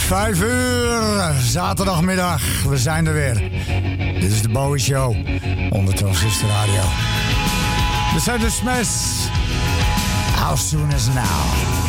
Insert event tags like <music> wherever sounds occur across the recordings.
Vijf uur, zaterdagmiddag. We zijn er weer. Dit is de Bowie Show, onder Transistor Radio. We zijn de. How soon is now?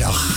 Goedemiddag.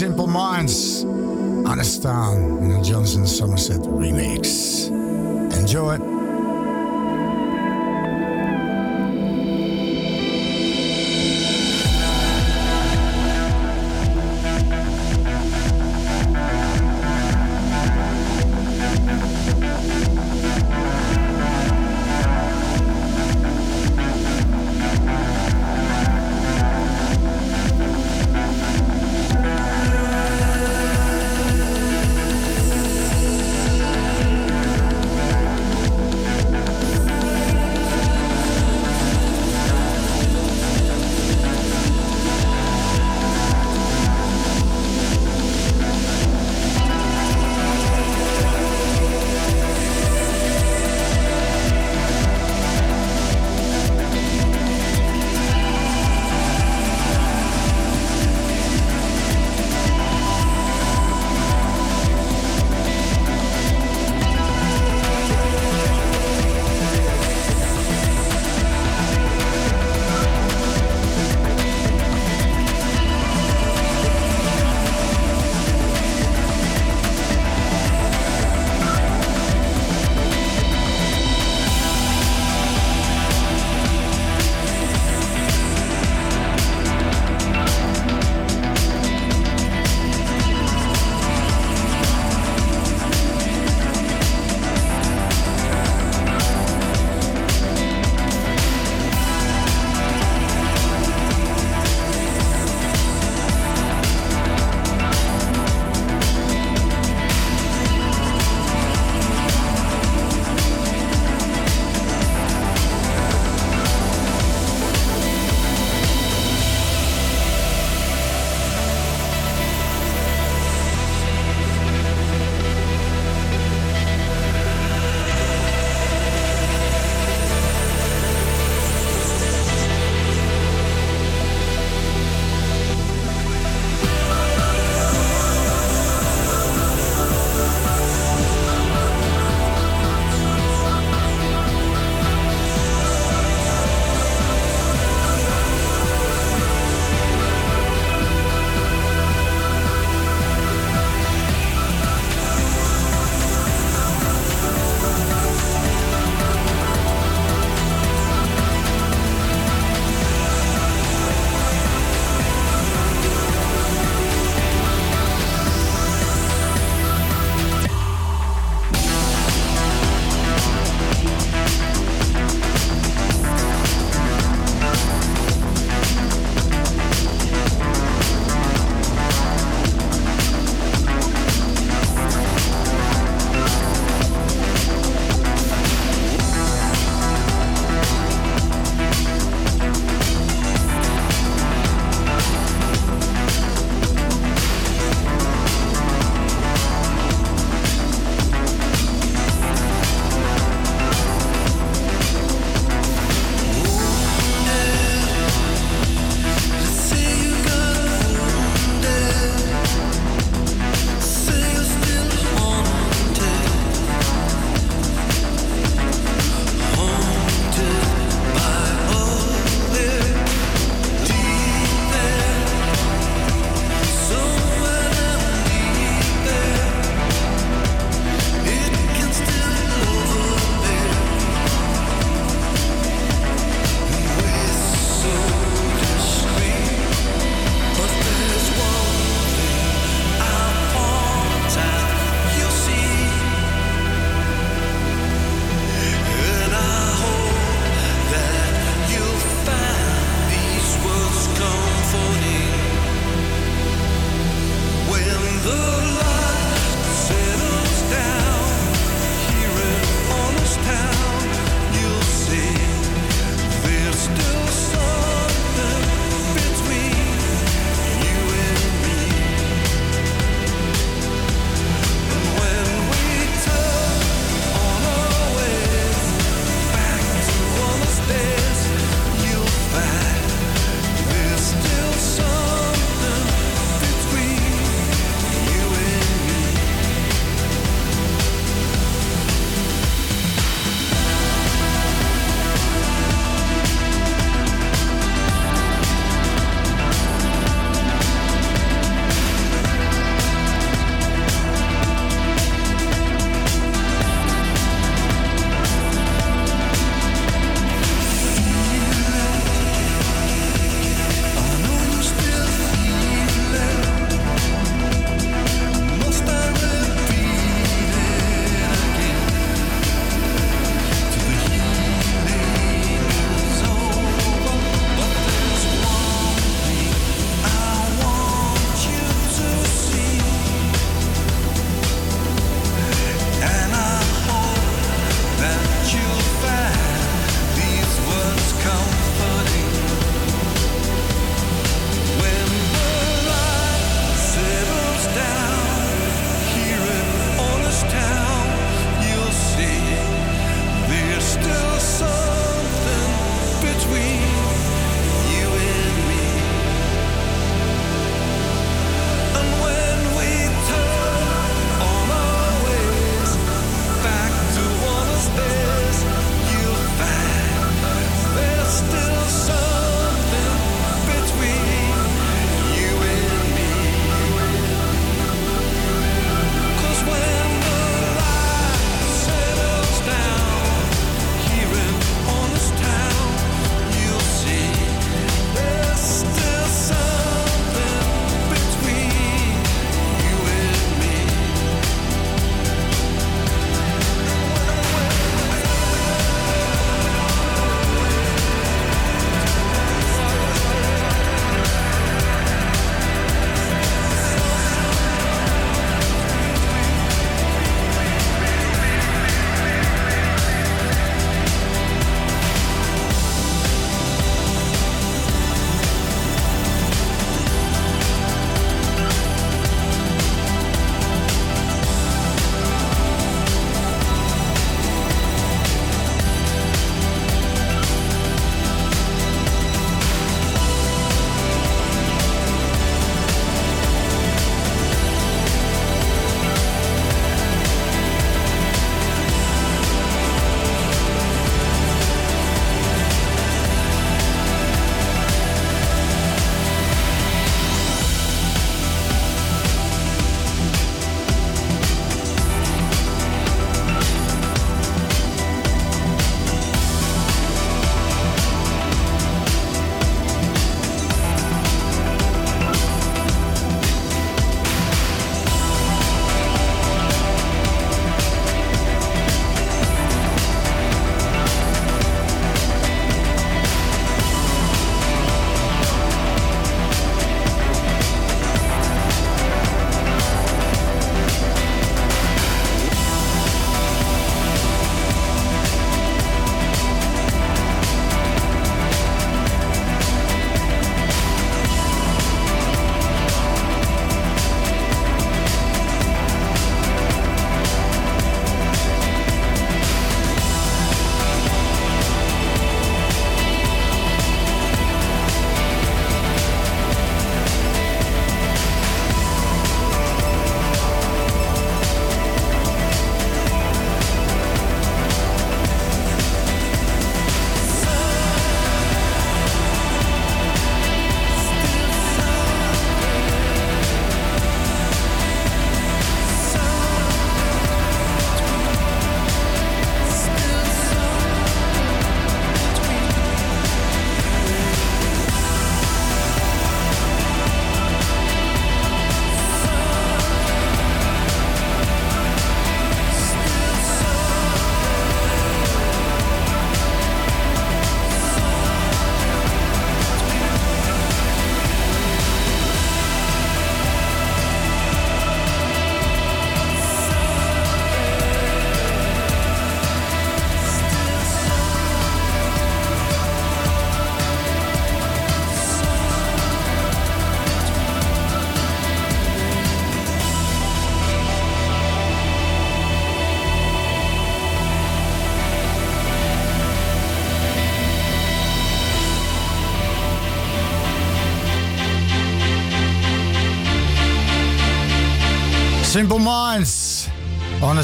Simple Minds. Aan in een Johnson Somerset remix.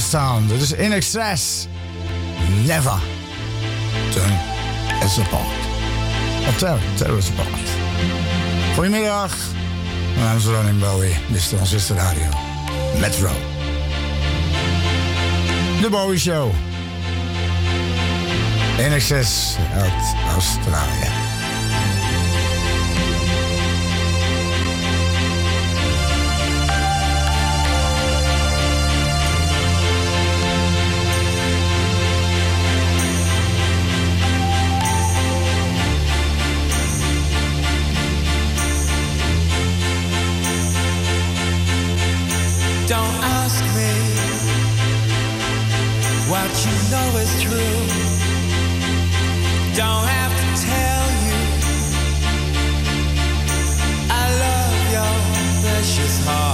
Sound. Dit is In Excess. Never turn us apart. Of tear, tear us apart. Goedemiddag. Mijn naam is Ronnie Bowie. Dit is Transistor Radio. Metro. De Bowie Show. In Excess uit Australië. Don't ask me what you know is true. Don't have to tell you. I love your precious heart.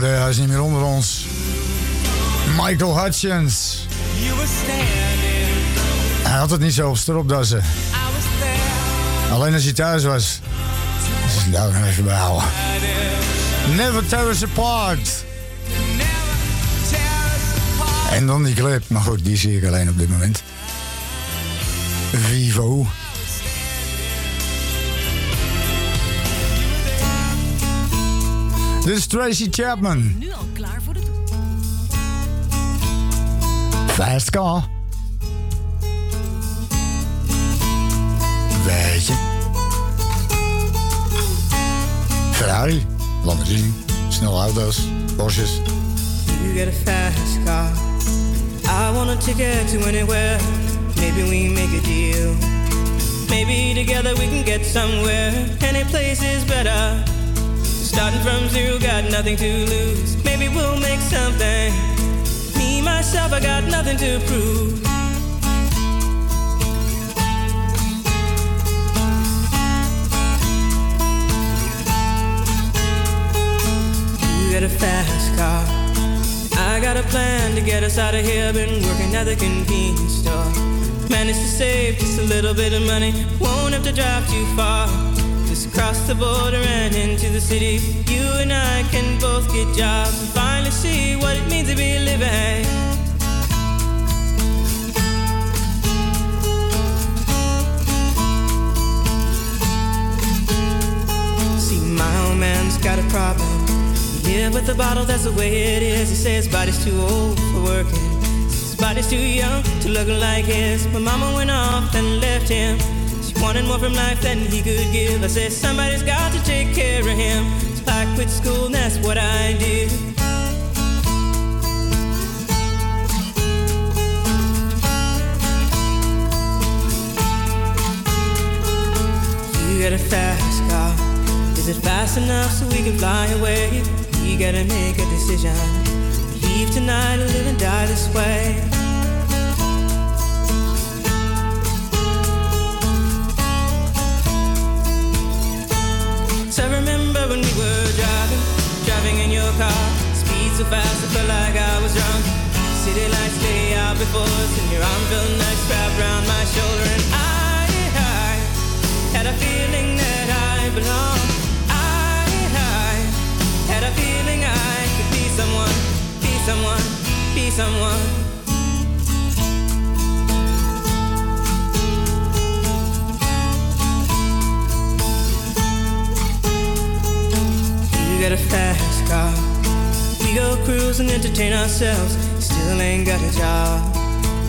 Jammer, hij is niet meer onder ons. Michael Hutchins. Hij had het niet zo op stropdassen. Alleen als hij thuis was. Dus nou even behouden. Never tear us apart. En dan die clip. Maar goed, die zie ik alleen op dit moment. Vivo. Dit is Tracy Chapman. Nu al klaar voor de Fast car. Weet je. Ferrari, Lamborghini, snelle auto's, Porsches. You get a fast car. I want a ticket to anywhere. Maybe we make a deal. Maybe together we can get somewhere. Any place is better. Starting from zero, got nothing to lose. Maybe we'll make something. Me, myself, I got nothing to prove. You got a fast car. I got a plan to get us out of here. Been working at the convenience store. Managed to save just a little bit of money. Won't have to drive too far. Cross the border and into the city. You and I can both get jobs and finally see what it means to be living. See, my old man's got a problem. Yeah, with the bottle, that's the way it is. He says his body's too old for working. His body's too young to look like his. My mama went off and left him. Wanted more from life than he could give. I said, somebody's got to take care of him. So I quit school, and that's what I did. You got a fast car. Is it fast enough so we can fly away? We gotta make a decision. Leave tonight or live and die this way. Car. Speed so fast, I felt like I was drunk. City lights lay out before us, and your arm felt nice wrapped around my shoulder. And I, I had a feeling that I belonged. I, I had a feeling I could be someone, be someone, be someone. You got a fast car. Go cruise and entertain ourselves. Still ain't got a job.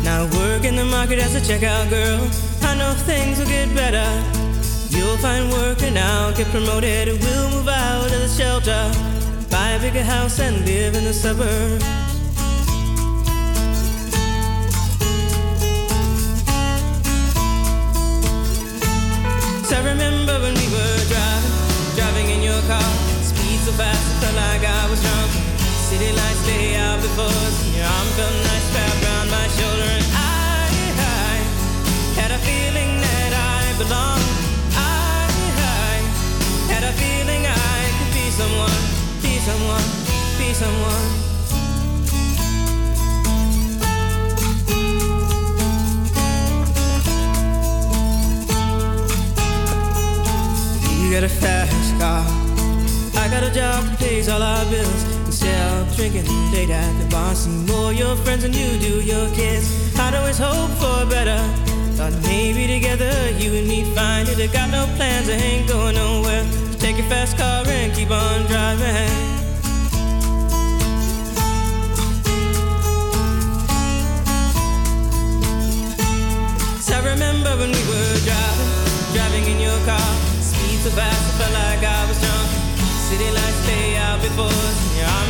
Now work in the market as a checkout girl. I know things will get better. You'll find work and I'll get promoted. We'll move out of the shelter, buy a bigger house and live in the suburbs. Out before your arm felt nice my shoulder. I, had a feeling that I belonged. I had a feeling I could be someone, be someone, be someone. You got a fast car. I got a job that pays all our bills. Of drinking late at the bar, see more your friends than you do your kids. I'd always hope for better. Thought maybe together you and me find it. I got no plans, I ain't going nowhere. Just take your fast car and keep on driving. So I remember when we were driving, driving in your car. Speed so fast, I felt like I was drunk. City lights lay out before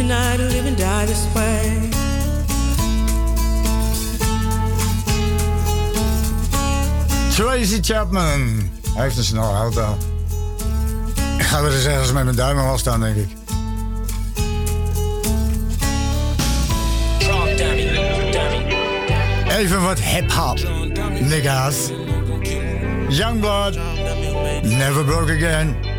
and I to live die this way. Tracy Chapman. Hij heeft een snel auto. Ik ga er eens ergens met mijn duimen al staan, denk ik. Even wat hip-hop, niggas. Youngblood, never broke again.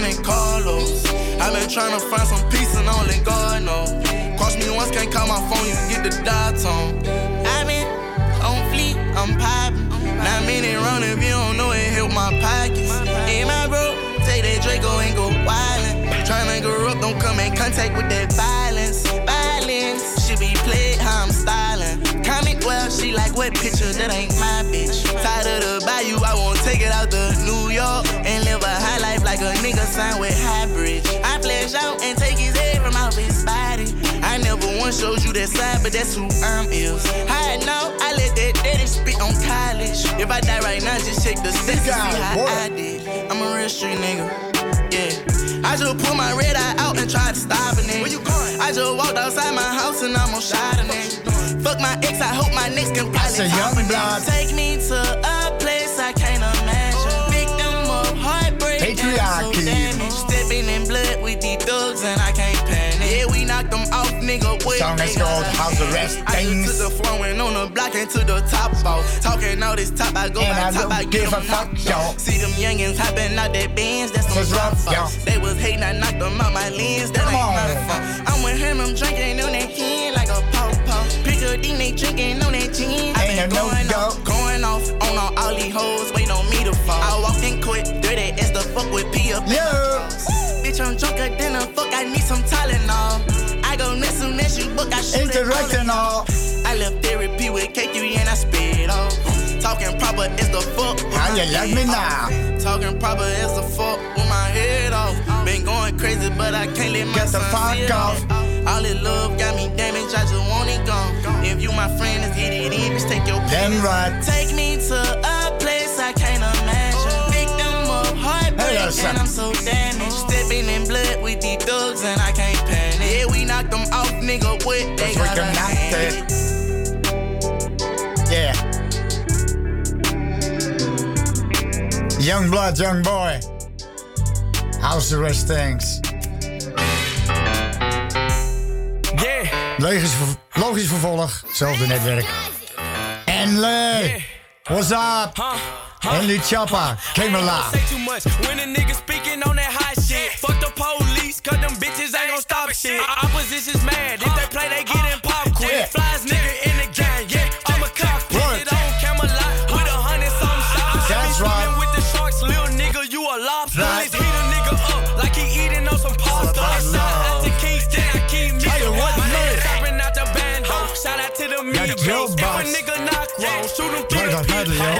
Monte Carlos. i been trying to find some peace and only God knows. Cross me once, can't call my phone, you can get the dial tone. i been on fleek, I'm poppin'. Not many run if you don't know it, help my pockets. In my bro, take that Draco and go wildin'. Tryna grow up, don't come in contact with that violence. Violence should be played how I'm styling. Well, she like what picture that ain't my bitch. Tired of the bayou, I won't take it out to New York and live a high life like a nigga signed with Highbridge. I flash out and take his head from off his body. I never once showed you that side, but that's who I'm is. I know I let that daddy spit on college. If I die right now, just check the stats to see how. I did. I'm a real street nigga. Yeah. I just put my red eye out and tried to stop a nigga. Where you going? I just walked outside my house and I'm on shot a nigga. Fuck my ex, I hope my next can probably a young blood. Take me to a place I can't imagine. Victim of heartbreak. and Patriarchy. So. Stepping in blood with these thugs and I can't panic. Yeah, we knocked them off, nigga with. Song is called House Arrest I Things. just took a flowing on the block and to the top off. Talking all this top, I go And by I top, don't I give a fuck, off. See them youngins hopping out their bands, that's some rough, yo. They was hating, I knocked them out my lens, that Come ain't on. my fault. I'm with him, I'm drinking on that hen like a pop they drinking on that gin. I Ain't been no going doubt. off, going off on all, all these hoes, wait on me to fall. I walked in quick, dirty as the fuck with P up Yo. Bitch, I'm drunker than a fuck, I need some Tylenol. I go soon as you book, I shoot it all Interact in and all. I left therapy with K3 and I spit off. Talking proper is the fuck. How you like me now? Talking proper is the fuck with my head going crazy, but I can't let my Get the fuck off. All this love got me damaged, I just want it gone. If you my friend, let's get it in, bitch, take your pen. right. Take me to a place I can't imagine. Victim of heartbreak, Hey, listen. and I'm so damaged. Stepping in blood with these thugs, and I can't panic. Yeah, we knocked them off, nigga, what they got can a hand. it. Yeah. Young blood, young boy. House arrest things. Yeah, Logisch, logisch vervolg, zelfde netwerk. Enley, what's up? huh? Huh? Alive. say too much when a nigga speaking on that hot shit. Fuck the police, cause them bitches ain't gon' stop shit. Opposition's mad, if they play, they get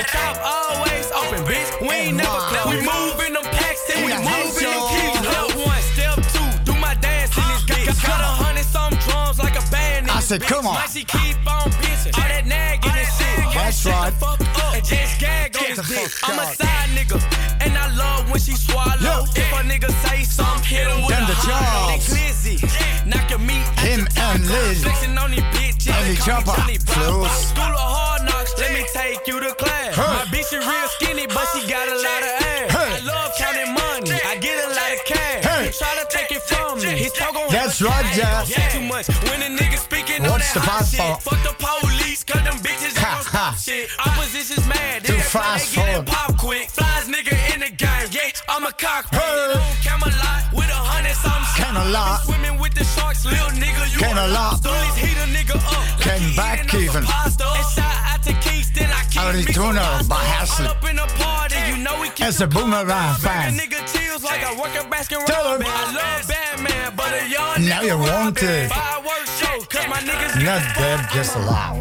the on, medley, yo. peephole. Top always open, bitch. We ain't never close. We move in them packs and we the move in them keys. Step one, step two, do my dance in this bitch. Cut a hundred some drums like a band in I said, come on. Might she keep on bitching. All that nagging and shit. That's right. fuck up and just gag on this bitch. I'm a side nigga, and I love when she swallow. If a nigga say something, hit him with a the hard. They Charles. glizzy. Knock your meat Him and. Liz. Flexing on these bitches. And the me chopper. School of hard knocks, let me take you to class. My bitch is real skinny, but she got a lot of ass. I love counting money, I get a lot of cash. He try to take it from me, his talk on That's right, Jeff. Yeah, too much. When a nigga speaking on What's that the hot fast shit, fuck the police, cause them bitches Ha, ain't ha. shit. Opposition's mad, Too fast forward. pop quick. Flies nigga in the game, yeah, I'm a cockpit. Hey. On Camelot a hundred some shots. Camelot. Be Swimming with the sharks, little nigga, you Camelot. a Police heat a nigga up. Came like back even. some pasta. And to Kingston, I keep me some Arizona, by Haslett. All up in the party, you know we keep As the a boomerang club fan. nigga chills like I work at Baskin Tell him. Robbins. I love Batman, but a young Now nigga you want robbing. it. Fireworks show, cause my niggas Not dead, just alive.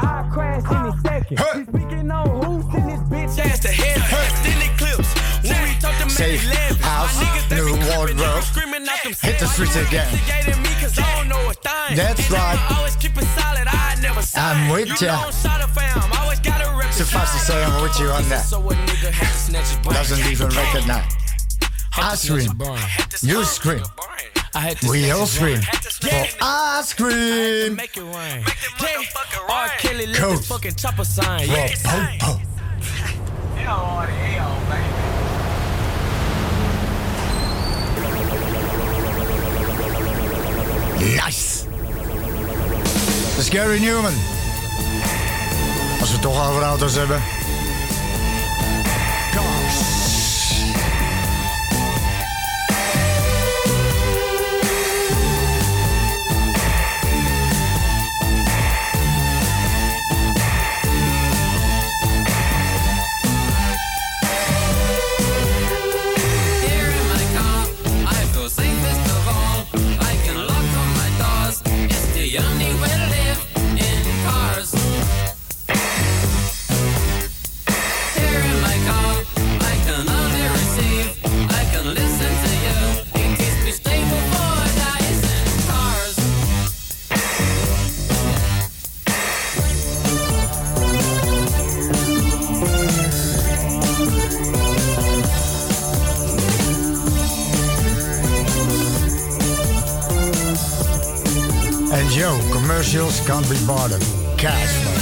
I crash any second. Hey. Speaking on who's in this bitch Chance to head extended clips. When we talk to Safe Mac 11, house, my niggas, they new be crippin', wardrobe. They be screaming out them Hit the stats. streets Why again. instigating me 'cause I don't know a thing. That's And right. I'ma always keep it solid, I never. I'm with you. ya. know I'm shot of fam, always gotta Too fast to say I'm with you on that. So a nigga had to snatch his brain. Doesn't even recognize. I scream. You scream. I had to We all his brain. scream. For I scream. Make it rain. Yeah. R. Kelly left Coast. his fucking chopper sign. For Yeah. po-po. Nice. Gary Newman. Als we het toch over auto's hebben. Commercials can't be bartered.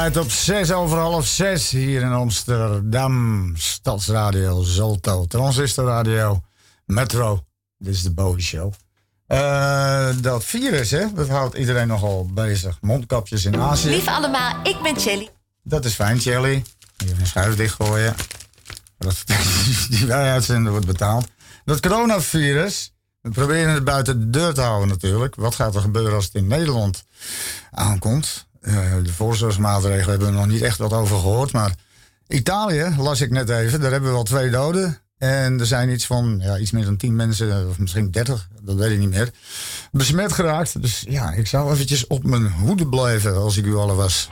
Tijd op 6 over half 6 hier in Amsterdam. Stadsradio, Zolto, Transistorradio, Metro. Dit is de Bowie Show. Eh, dat virus, hè, dat houdt iedereen nogal bezig. Mondkapjes in Azië. Lief allemaal, ik ben Shelly. Dat is fijn, Jelly. Even een schuif dichtgooien. Dat <laughs> die wij uitzenden wordt betaald. Dat coronavirus, we proberen het buiten de deur te houden natuurlijk. Wat gaat er gebeuren als het in Nederland aankomt? Eh, de voorzorgsmaatregelen hebben we nog niet echt wat over gehoord. Maar Italië, las ik net even, daar hebben we al twee doden. En er zijn iets van, ja, iets meer dan 10 mensen, of misschien 30, dat weet ik niet meer, besmet geraakt. Dus ja, ik zou eventjes op mijn hoede blijven als ik u allen was.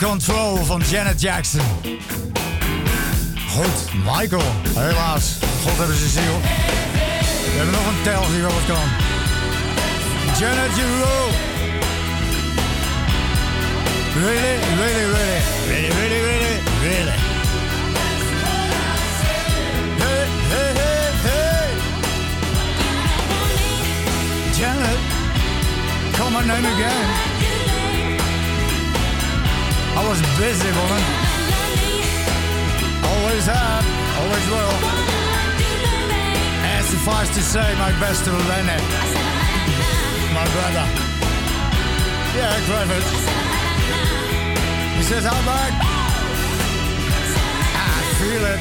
Control van Janet Jackson. Goed, Michael, helaas. God hebben ze ziel. We hebben nog een tel die wel wat kan. Janet, rule. Really, really, really, really, really, really, really. Hey, hey, hey, hey. Janet, call my name again. I was busy, woman. Always have, always will. And suffice to say, my best to Lenny. My brother. Yeah, Clifford. He says, how back? I feel it.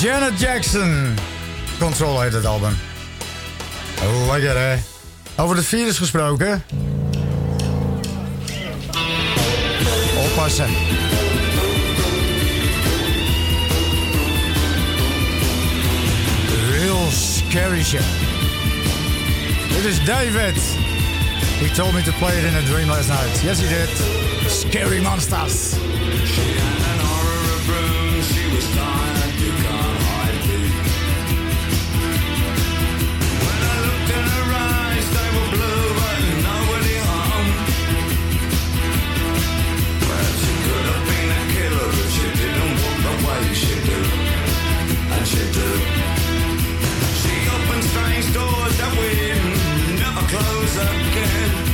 Janet Jackson. Control heet het album. Lekker, hè? Over het virus gesproken. Real scary shit. Dit is David. He told me to play it in a dream last night. Yes, he did. Scary Monsters. Again.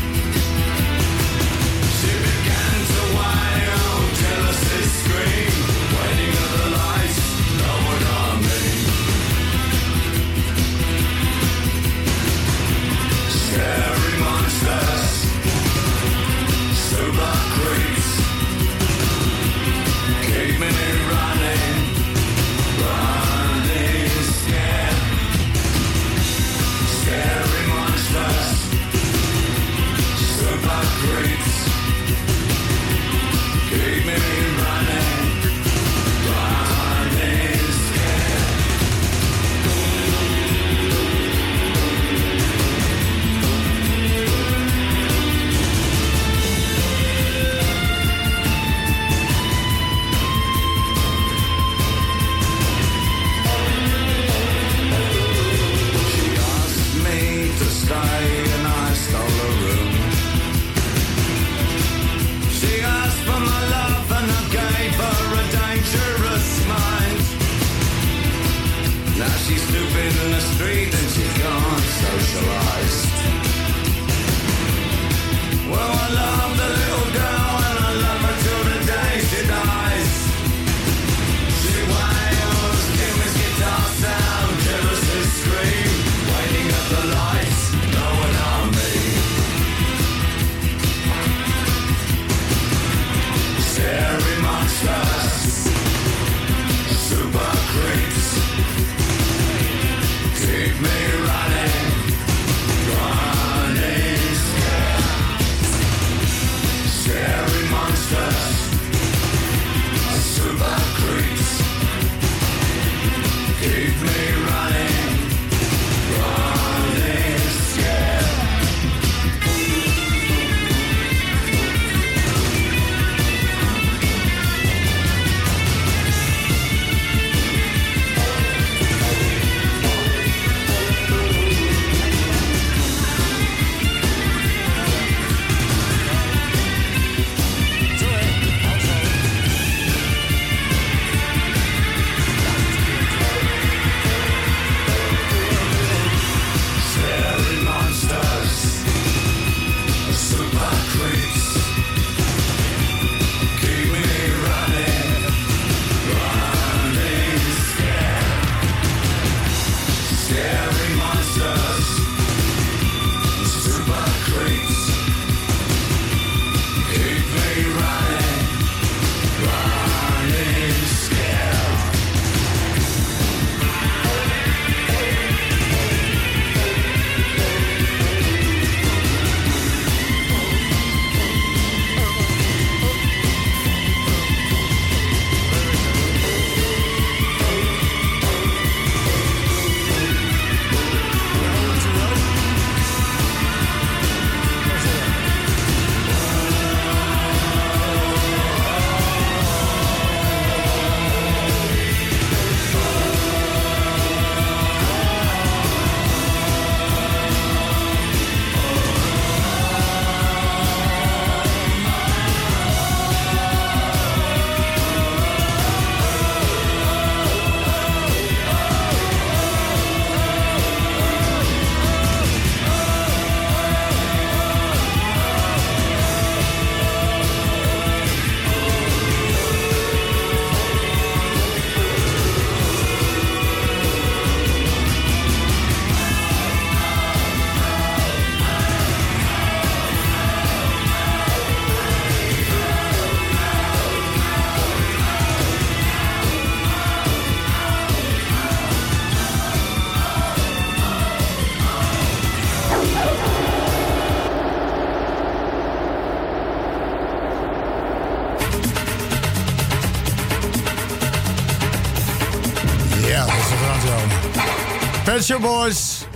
Pension Boys,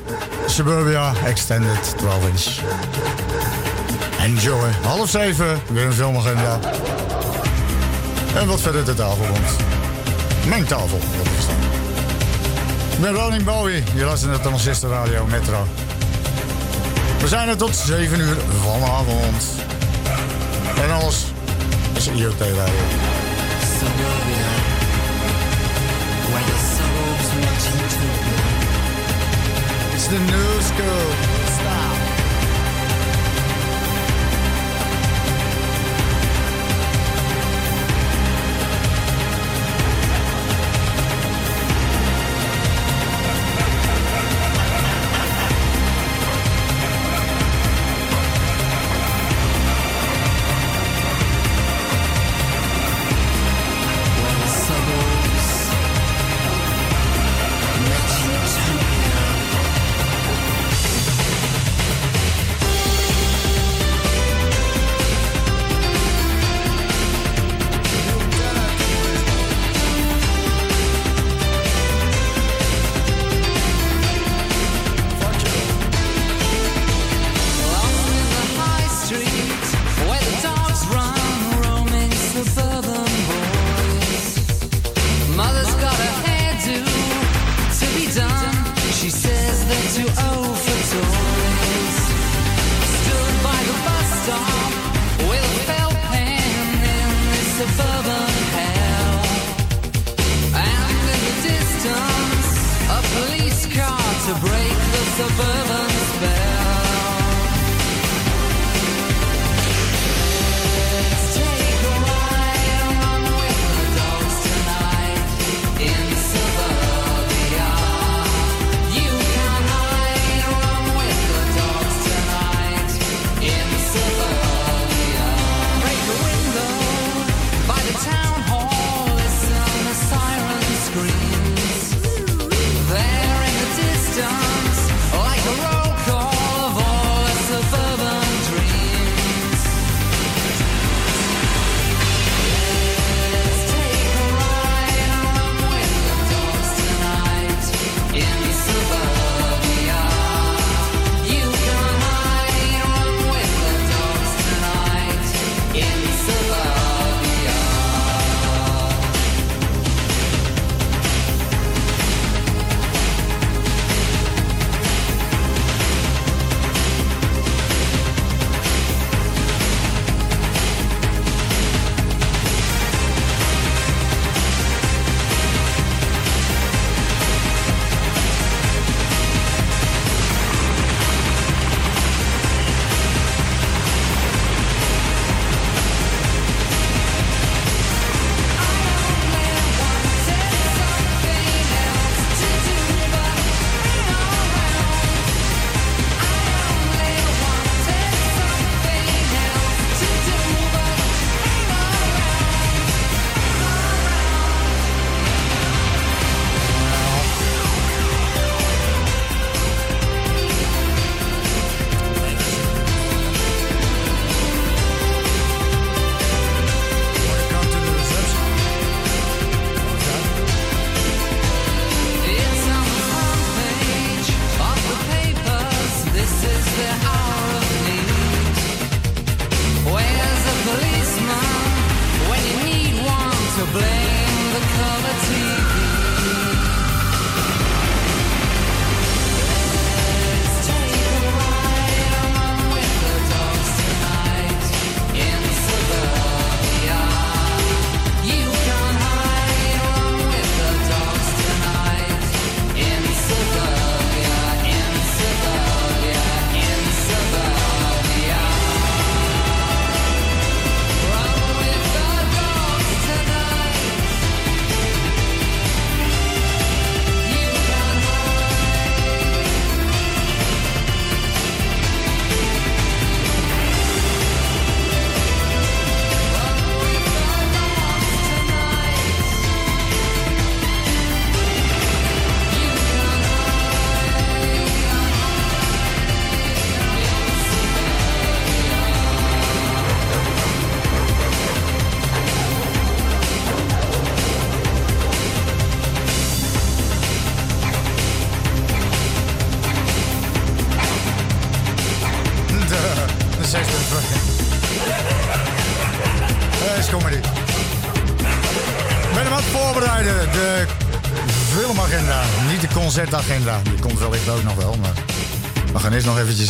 Suburbia Extended 12 inch. Enjoy. Half zeven, weer een filmagenda. En wat verder de tafel rond. Mijn tafel, dat is dan. Ik ben Ronnie Bowie, je luistert naar Transistor Radio Metro. We zijn er tot 7 uur vanavond. En alles is IoT-radio. the new school.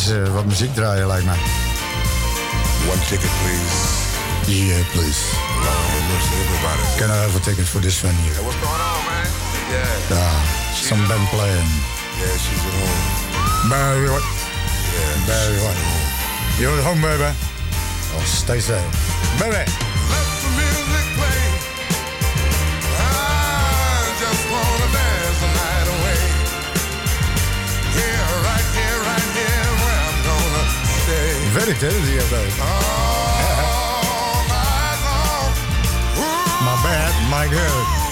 uh, wat muziek draaien, lijkt mij. One ticket, please. Yeah, eh, please. Can I have a ticket for this venue? Yeah, what's going on, man? Yeah. yeah some band playing. Yeah, she's at home. Barry White. Yeah, Barry White. You're at home, baby. Oh, stay safe. Baby. Very hè? Die heeft ook. My bad, my good.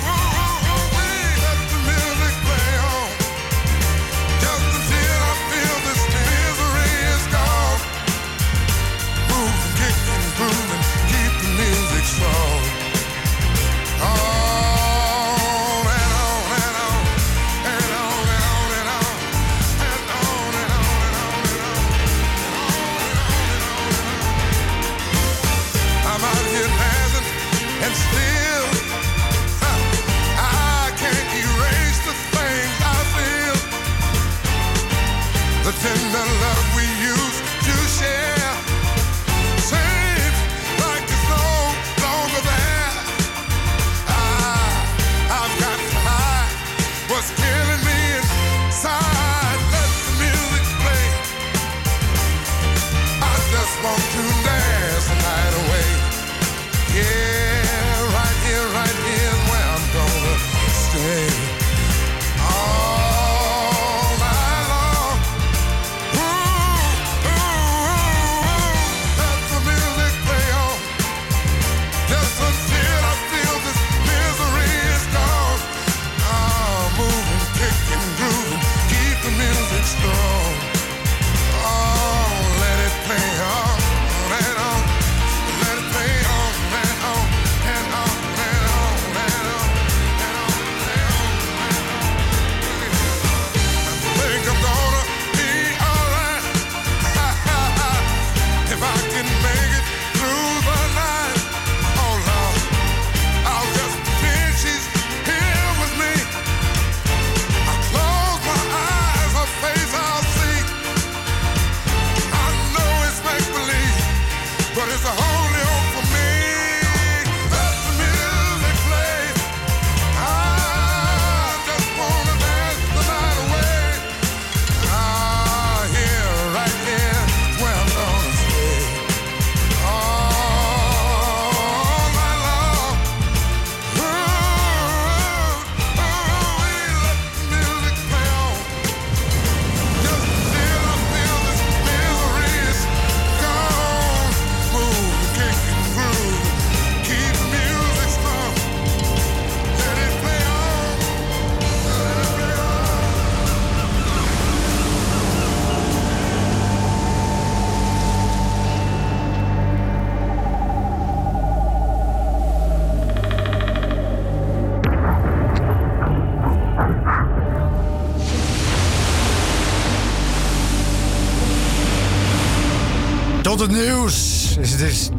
het nieuws dus is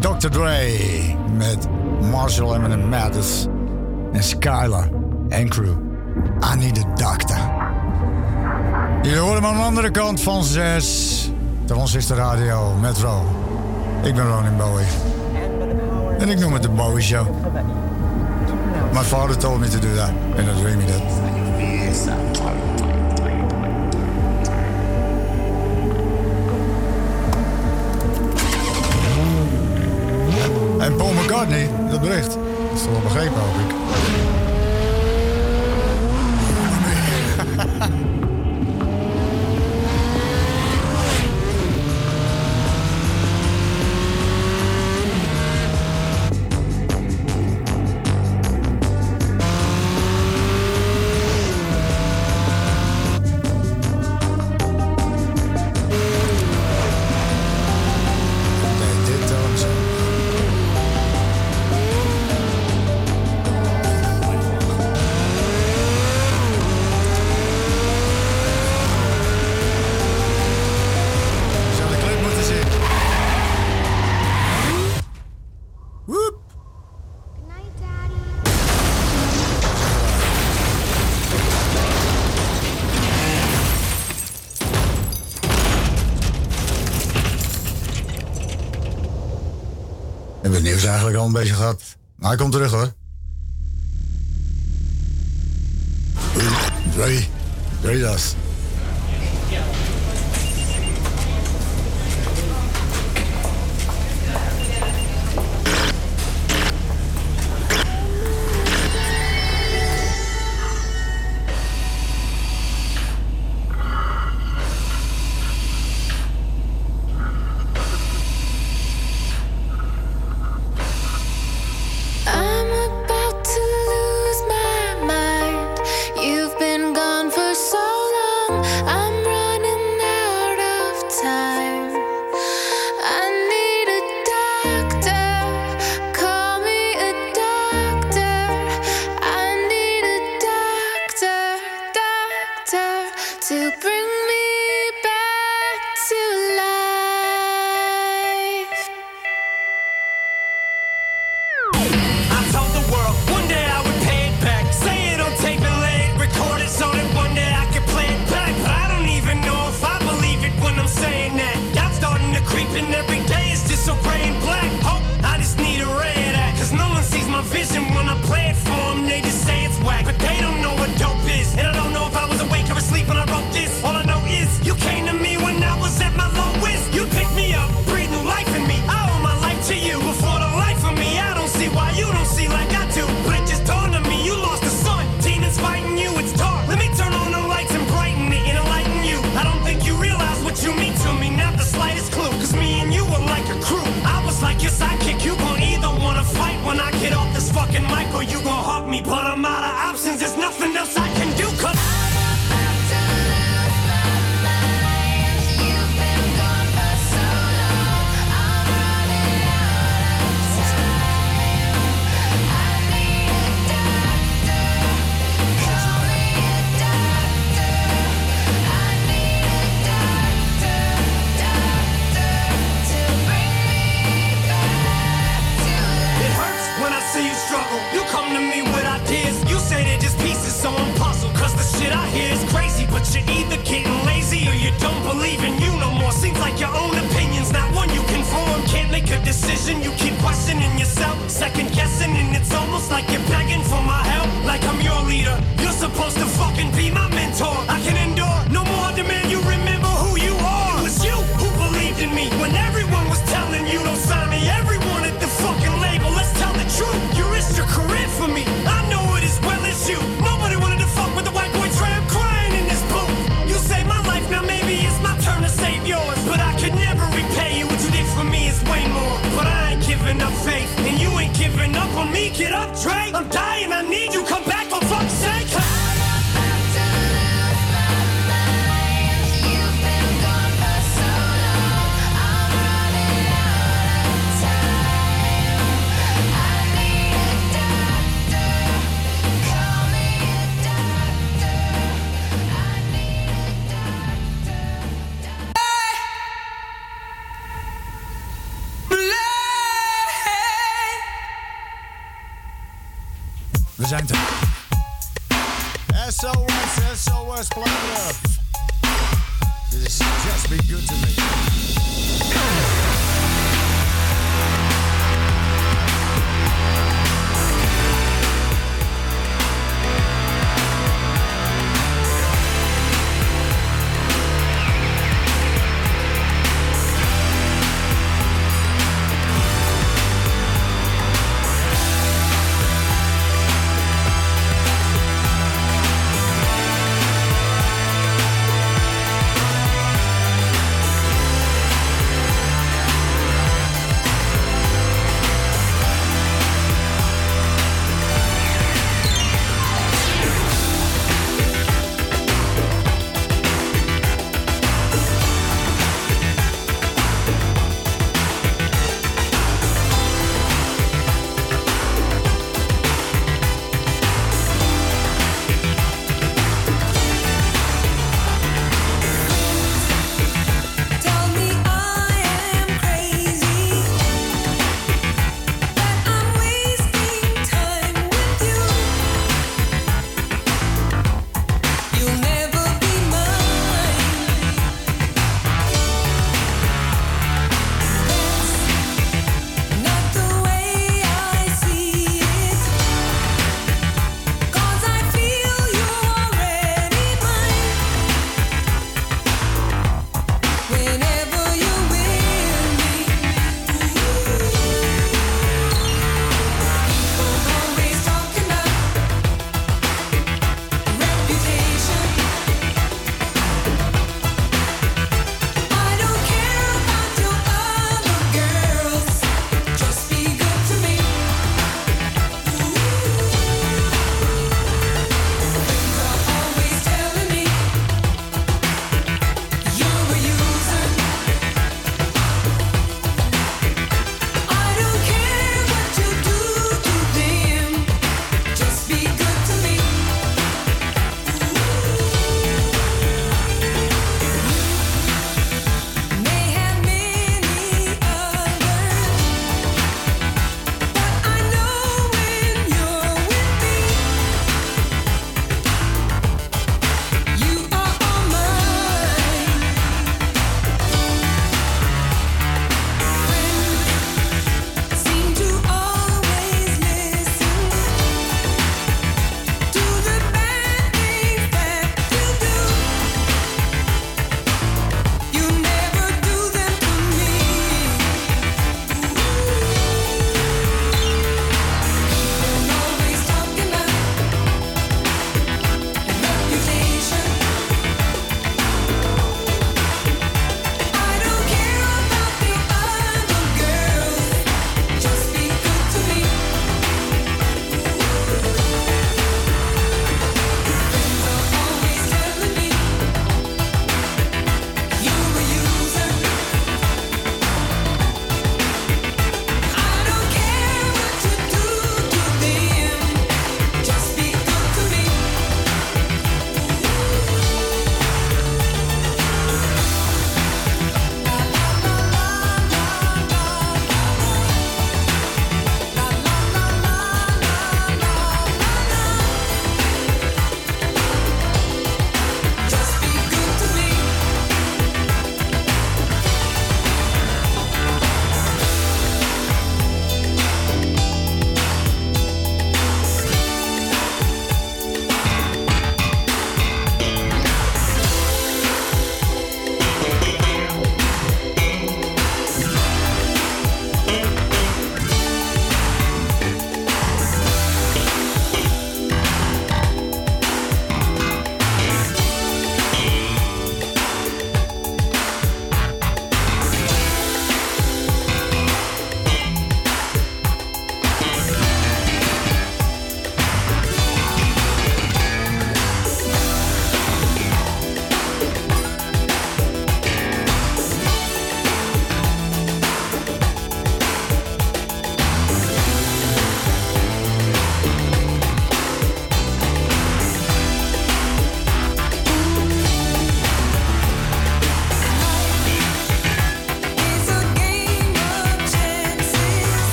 het Dr. Dre met Marshall Eminem Mathis en Skylar en crew. I need a doctor. Jullie horen aan de andere kant van 6. De ons is de radio Metro. Ik ben Ronin Bowie. En ik noem het de Bowie Show. My father told me to do that. And dan doe ik. bezig gehad. Maar hij komt terug hoor.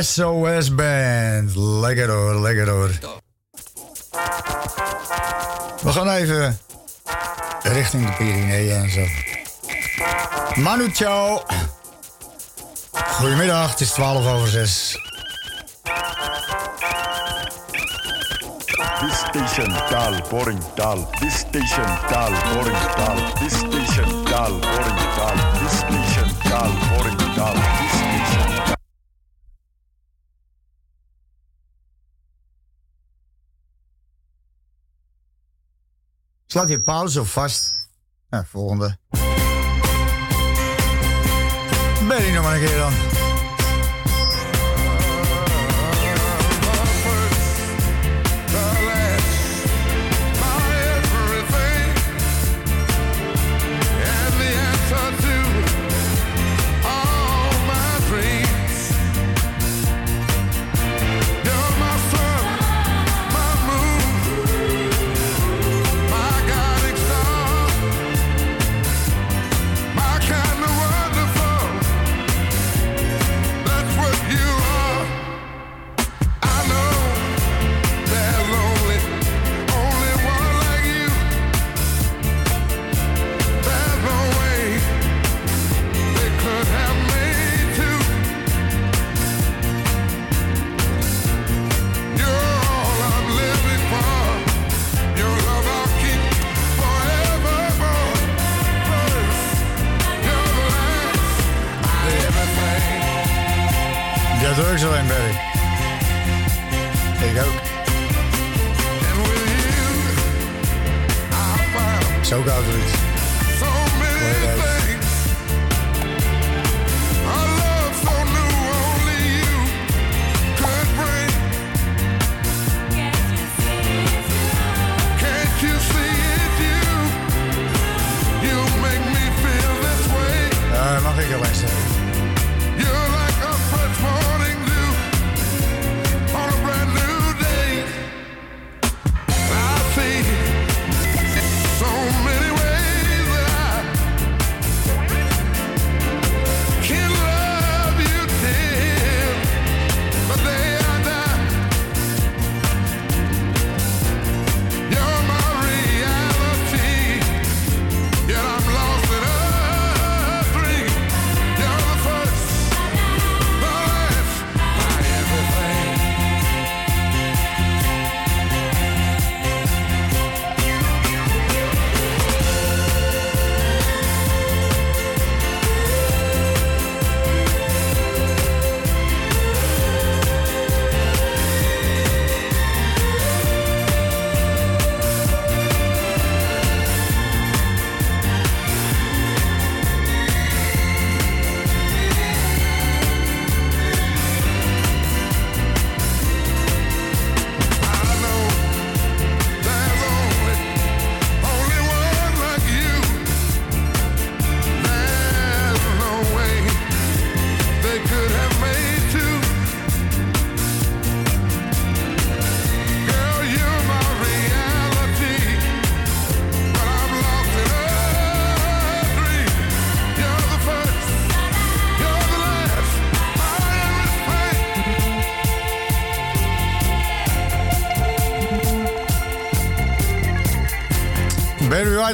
SOS Band. Lekker hoor, lekker hoor. We gaan even richting de Pyreneeën en zo. Manu, ciao. Goedemiddag, het is 12 over 6. This station dull, boring, dull. This station dull, boring, dull. This station dull, boring. This station boring, dull. staat je paal zo vast. Nou, volgende. Ben je nog maar een keer dan.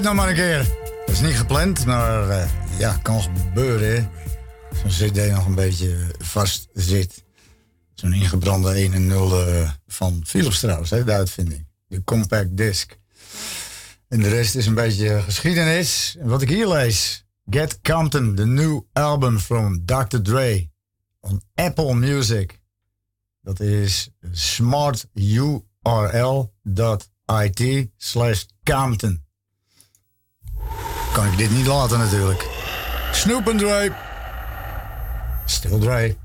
Nog maar een keer. Dat is niet gepland, maar eh, ja, kan gebeuren. hè. Zo'n cd nog een beetje vast zit. Zo'n ingebrande 1 en 0 eh, van Philips trouwens, hè, de uitvinding. De compact disc. En de rest is een beetje geschiedenis. En wat ik hier lees. Get Compton, the new album from Dr. Dre. On Apple Music. Dat is smarturl.it slash Compton. Kan ik dit niet laten natuurlijk. Snoop en Dre. Still Dre.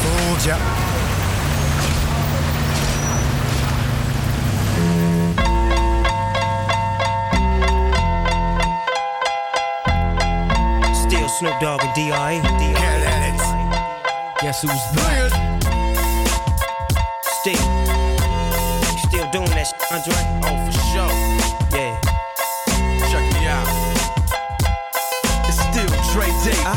Voelt ja. Still Snoop Dogg and D.I. Guess who's back? Andre? Oh, for sure. Yeah. Check me out. It's still Dre Day. Ah.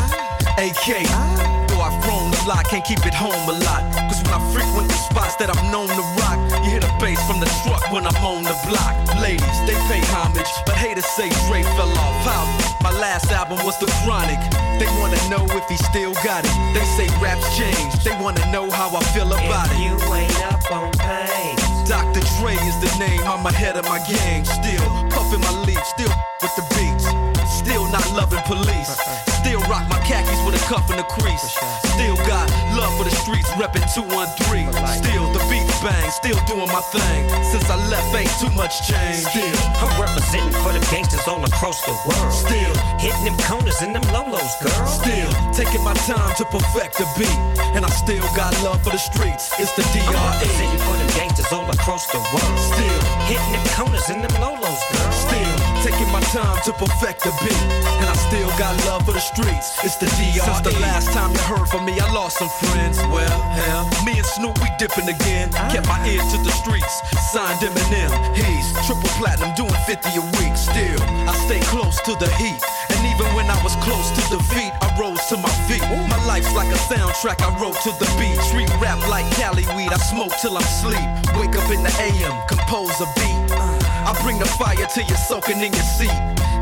Uh, AK. Uh, ah. Though I've grown a lot, can't keep it home a lot. Cause when I frequent the spots that I'm known to rock, you hear the bass from the truck when I'm on the block. Ladies, they pay homage, but haters say Dre fell off. How? My last album was The Chronic. They wanna know if he still got it. They say raps changed. They wanna know how I feel about if it. You ain't up on pain Dr. Dre is the name. I'm ahead of my game. Still puffing my leaf. Still with the beats. Still not loving police. Still rock my khakis with a cuff and a crease. Still got love for the streets, reppin' 213. Still the beats bang, still doing my thing. Since I left, ain't too much change. Still, I'm representing for the gangsters all across the world. Still hitting them corners and them lolos, girl. Still taking my time to perfect the beat, and I still got love for the streets. It's the I'm representing for the gangsters all across the world. Still hitting them corners and them lolos, girl. Still taking my time to perfect the beat, and I still got love for the streets. It's the DRE. Since the last time you heard from me, I lost some friends. Well, hell, me and Snoop we dipping again. Kept my ear to the streets. Signed Eminem. He's triple platinum, doing 50 a week. Still, I stay close to the heat. And even when I was close to defeat, I rose to my feet. My life's like a soundtrack I wrote to the beat. Street rap like Cali weed. I smoke till I'm sleep. Wake up in the AM, compose a beat. Uh. I bring the fire till you're soaking in your seat.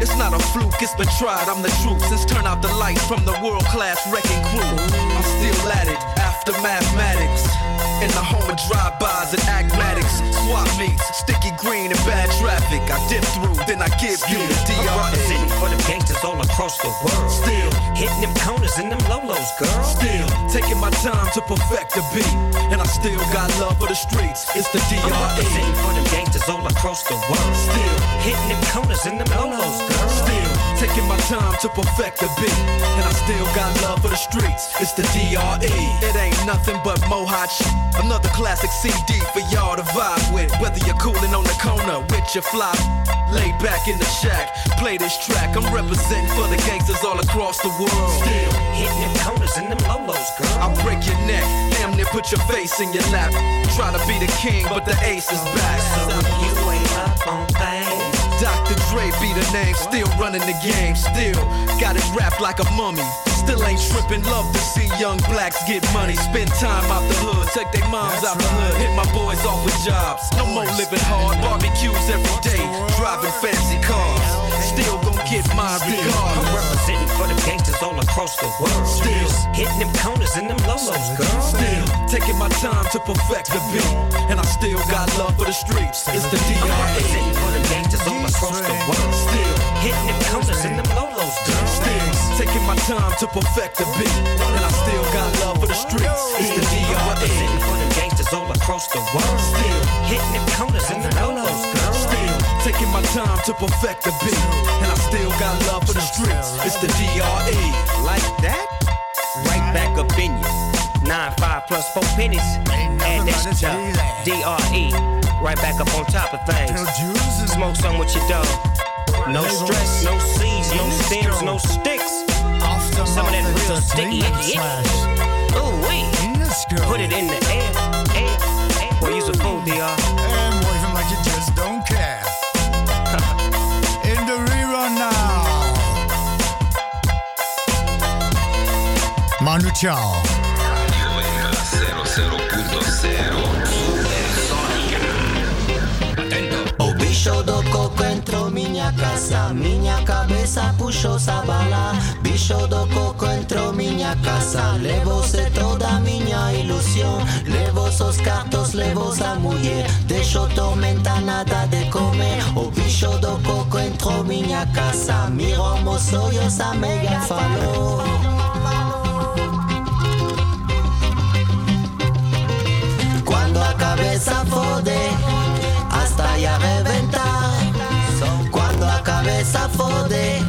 It's not a fluke, it's been tried, I'm the truth. Since turn out the lights from the world class wrecking crew. I'm still at it, after mathematics. In the home of drive-bys and acmatics. Swap meets, sticky green and bad traffic. I dip through, then I give you the I'm representing for the gangsters all across the world. Still hitting them corners and them lolos, girl. Still taking my time to perfect the beat. And I still got love for the streets. It's the I'm DRE. representing for the gangsters all across the world. Still hitting them corners and them lolos, girl. Taking my time to perfect the beat. And I still got love for the streets. It's the DRE. It ain't nothing but mohawk shit. Another classic CD for y'all to vibe with. Whether you're cooling on the corner with your fly. Laid back in the shack, play this track. I'm representing for the gangsters all across the world. Still hitting them corners and them lolos, girl. I'll break your neck, damn near put your face in your lap. Try to be the king, but the ace is back. So if you ain't up on things, Dr. Dre be the name, still running the game, still got it wrapped like a mummy. Still ain't tripping, love to see young blacks get money. Spend time out the hood, take their moms out the hood, hit my boys off with jobs. No more living hard, barbecues every day, driving fancy cars. Still gon' get my I'm representing for the gangsters all across the world. Still hitting them corners and them lolos, girl. Still taking my time to perfect the beat, and I still got love for the streets. It's the I'm representing for the gangsters all across the world. Still hitting them corners and them lolos, girl. Still taking my time to perfect the beat, and I still got love for the streets. It's the I'm representing for the gangsters all across the world. Still hitting them corners and them lolos, girl. Taking my time to perfect the beat, and I still got love for the streets. It's the DRE. Like that? Right back up in you. Nine, five plus four pennies. Add that shit up. DRE. Right back up on top of things. Smoke some with your dog. No stress, no seeds, no stems, no sticks. Some of that real sticky icky. Ooh wee. Put it in the air, air. Boy, use a fool, DR. più, ciao. Bicho do coco entrou minha casa, minha cabeça puxou sabala. Bicho do coco entrou minha casa, levou-se toda minha ilusão. Levou seus gatos, levou a mulher, deixou tormenta, nada de comer. O bicho do coco entrou minha casa, mirou meus olhos, a mega falou. Cabeza fode, hasta ya reventar. Cuando a cabeza fode,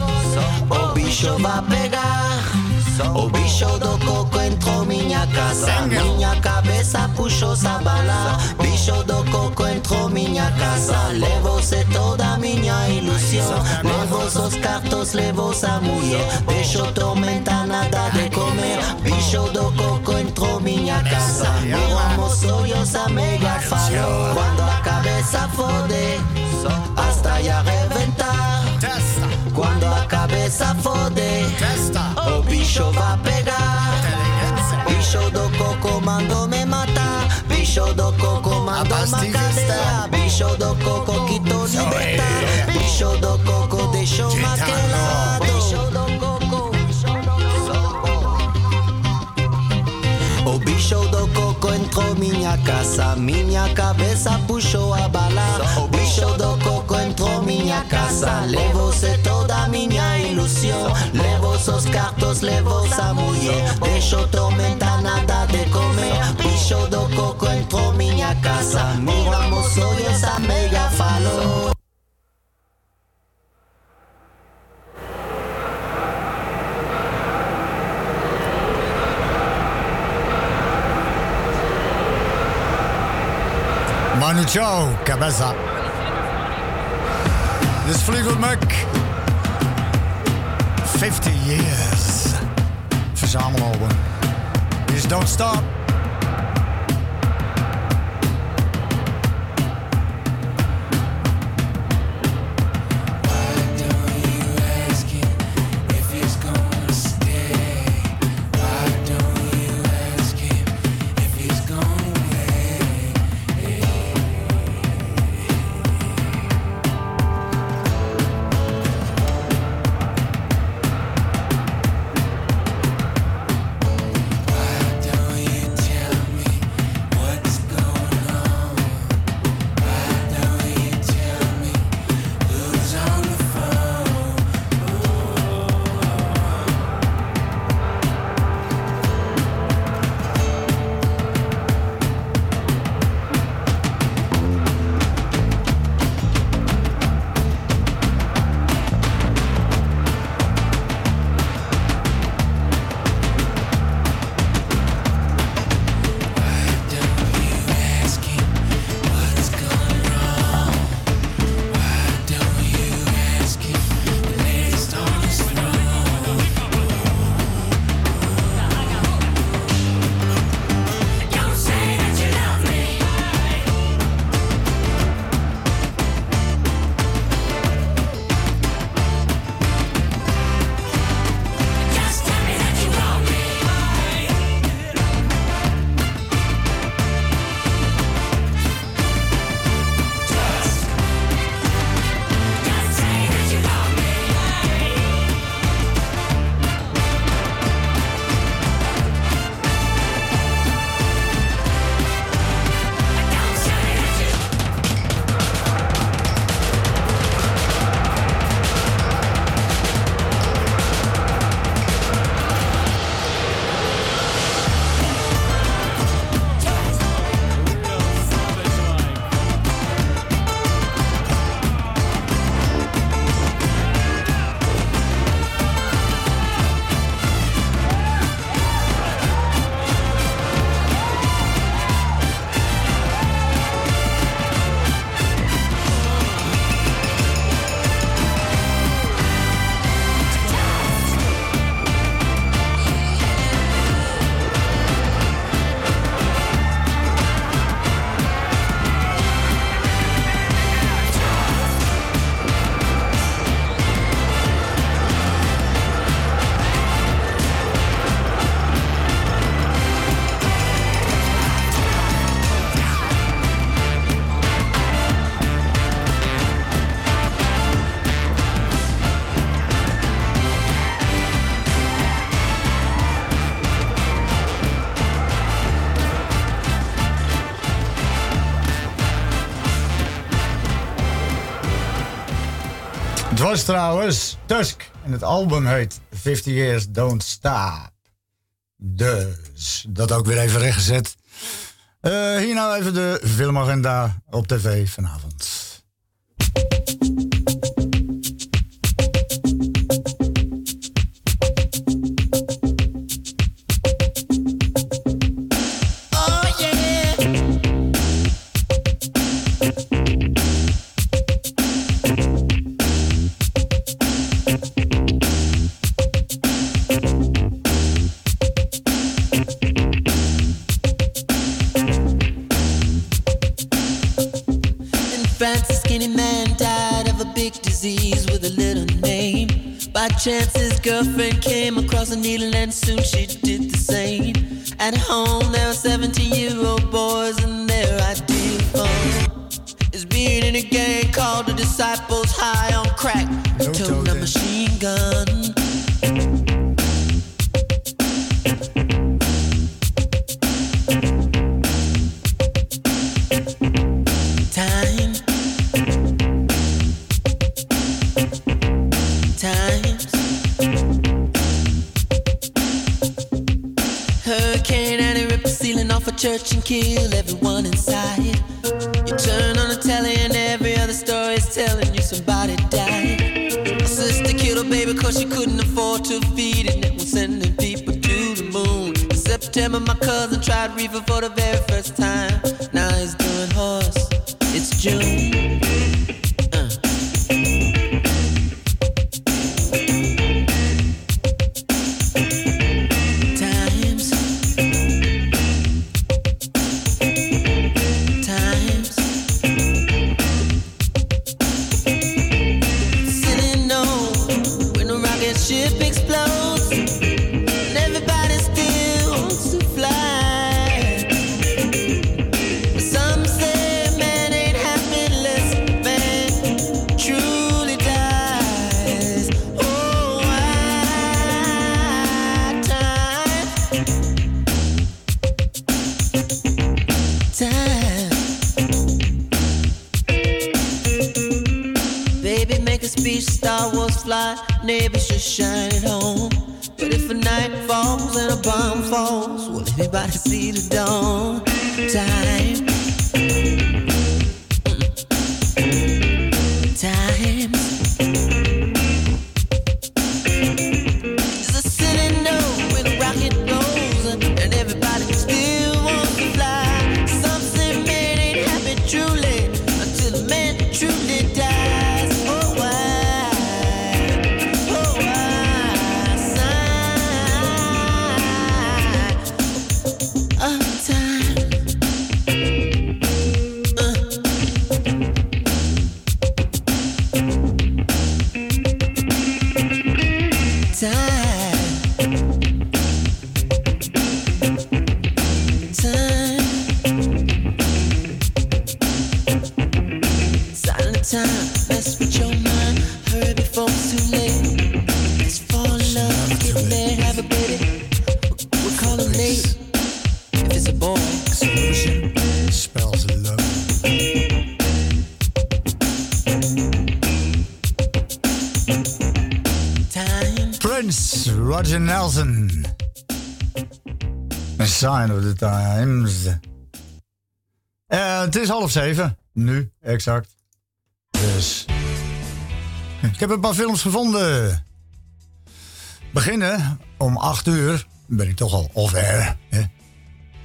o bicho va a pegar. O bicho do coco entrou minha casa, minha cabeça puxou essa bala. Bicho do coco entrou minha casa, levou-se toda minha ilusão. Levou os cartos, levou a mulher, deixou tormenta nada de comer. Bicho do coco entrou minha casa, miramos sonhos a mega falou. Quando a cabeça fode, hasta ya reventar. Quando oh, a cabeça foder, Festa. o bicho vai pegar. Bicho do coco mandou me matar. Bicho do coco mandou me cadeia. Bicho do coco quitou libertar. Bicho do coco deixou maquelado. Bicho O bicho do coco entrou minha casa, minha cabeça puxou a bala. O bicho do coco entrou minha casa, levou-se toda minha ilusão. Levou seus cartos, levou a mulher, deixou tormentar nada de comer. Bicho do coco entrou minha casa, miramos olhos, a mega falou. Chao, Cabeza. This is Fleetwood Mac. 50 years. Verzamelalbum. Is Don't Stop. Trouwens Tusk en het album heet 50 Years Don't Stop. Dus, dat ook weer even rechtgezet. Eh hier nou even de filmagenda op tv vanavond. Ship explodes zeven. Nu, exact. Dus. Ik heb een paar films gevonden. Beginnen om 8 uur. Ben ik toch al hè?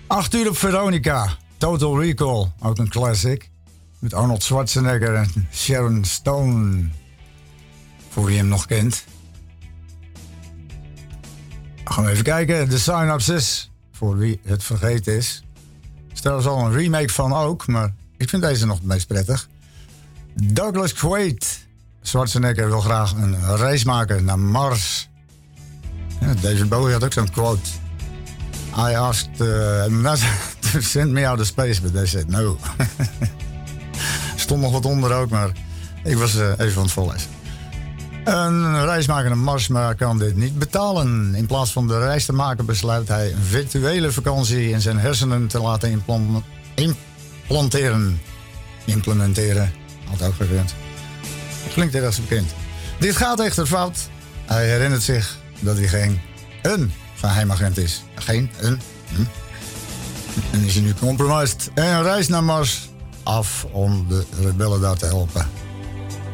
8 uur op Veronica. Total Recall. Ook een classic. Met Arnold Schwarzenegger en Sharon Stone. Voor wie hem nog kent. Gaan we even kijken. De Synopsis. Voor wie het vergeten is. Er is al een remake van ook. Maar ik vind deze nog het meest prettig. Douglas Quaid. Schwarzenegger wil graag een reis maken naar Mars. Ja, David Bowie had ook zo'n quote. I asked uh, <laughs> not to send me out of space, but they said no. <laughs> Stond nog wat onder ook, maar ik was eh, even aan het vollezen. Een reis maken naar Mars, maar kan dit niet betalen. In plaats van de reis te maken besluit hij een virtuele vakantie in zijn hersenen te laten implan- implanteren. Implementeren, had ook gekund. Klinkt erg bekend. Dit gaat echter fout. Hij herinnert zich dat hij geen een geheimagent is. Geen een. Hm. En is hij nu compromised. En een reis naar Mars af om de rebellen daar te helpen.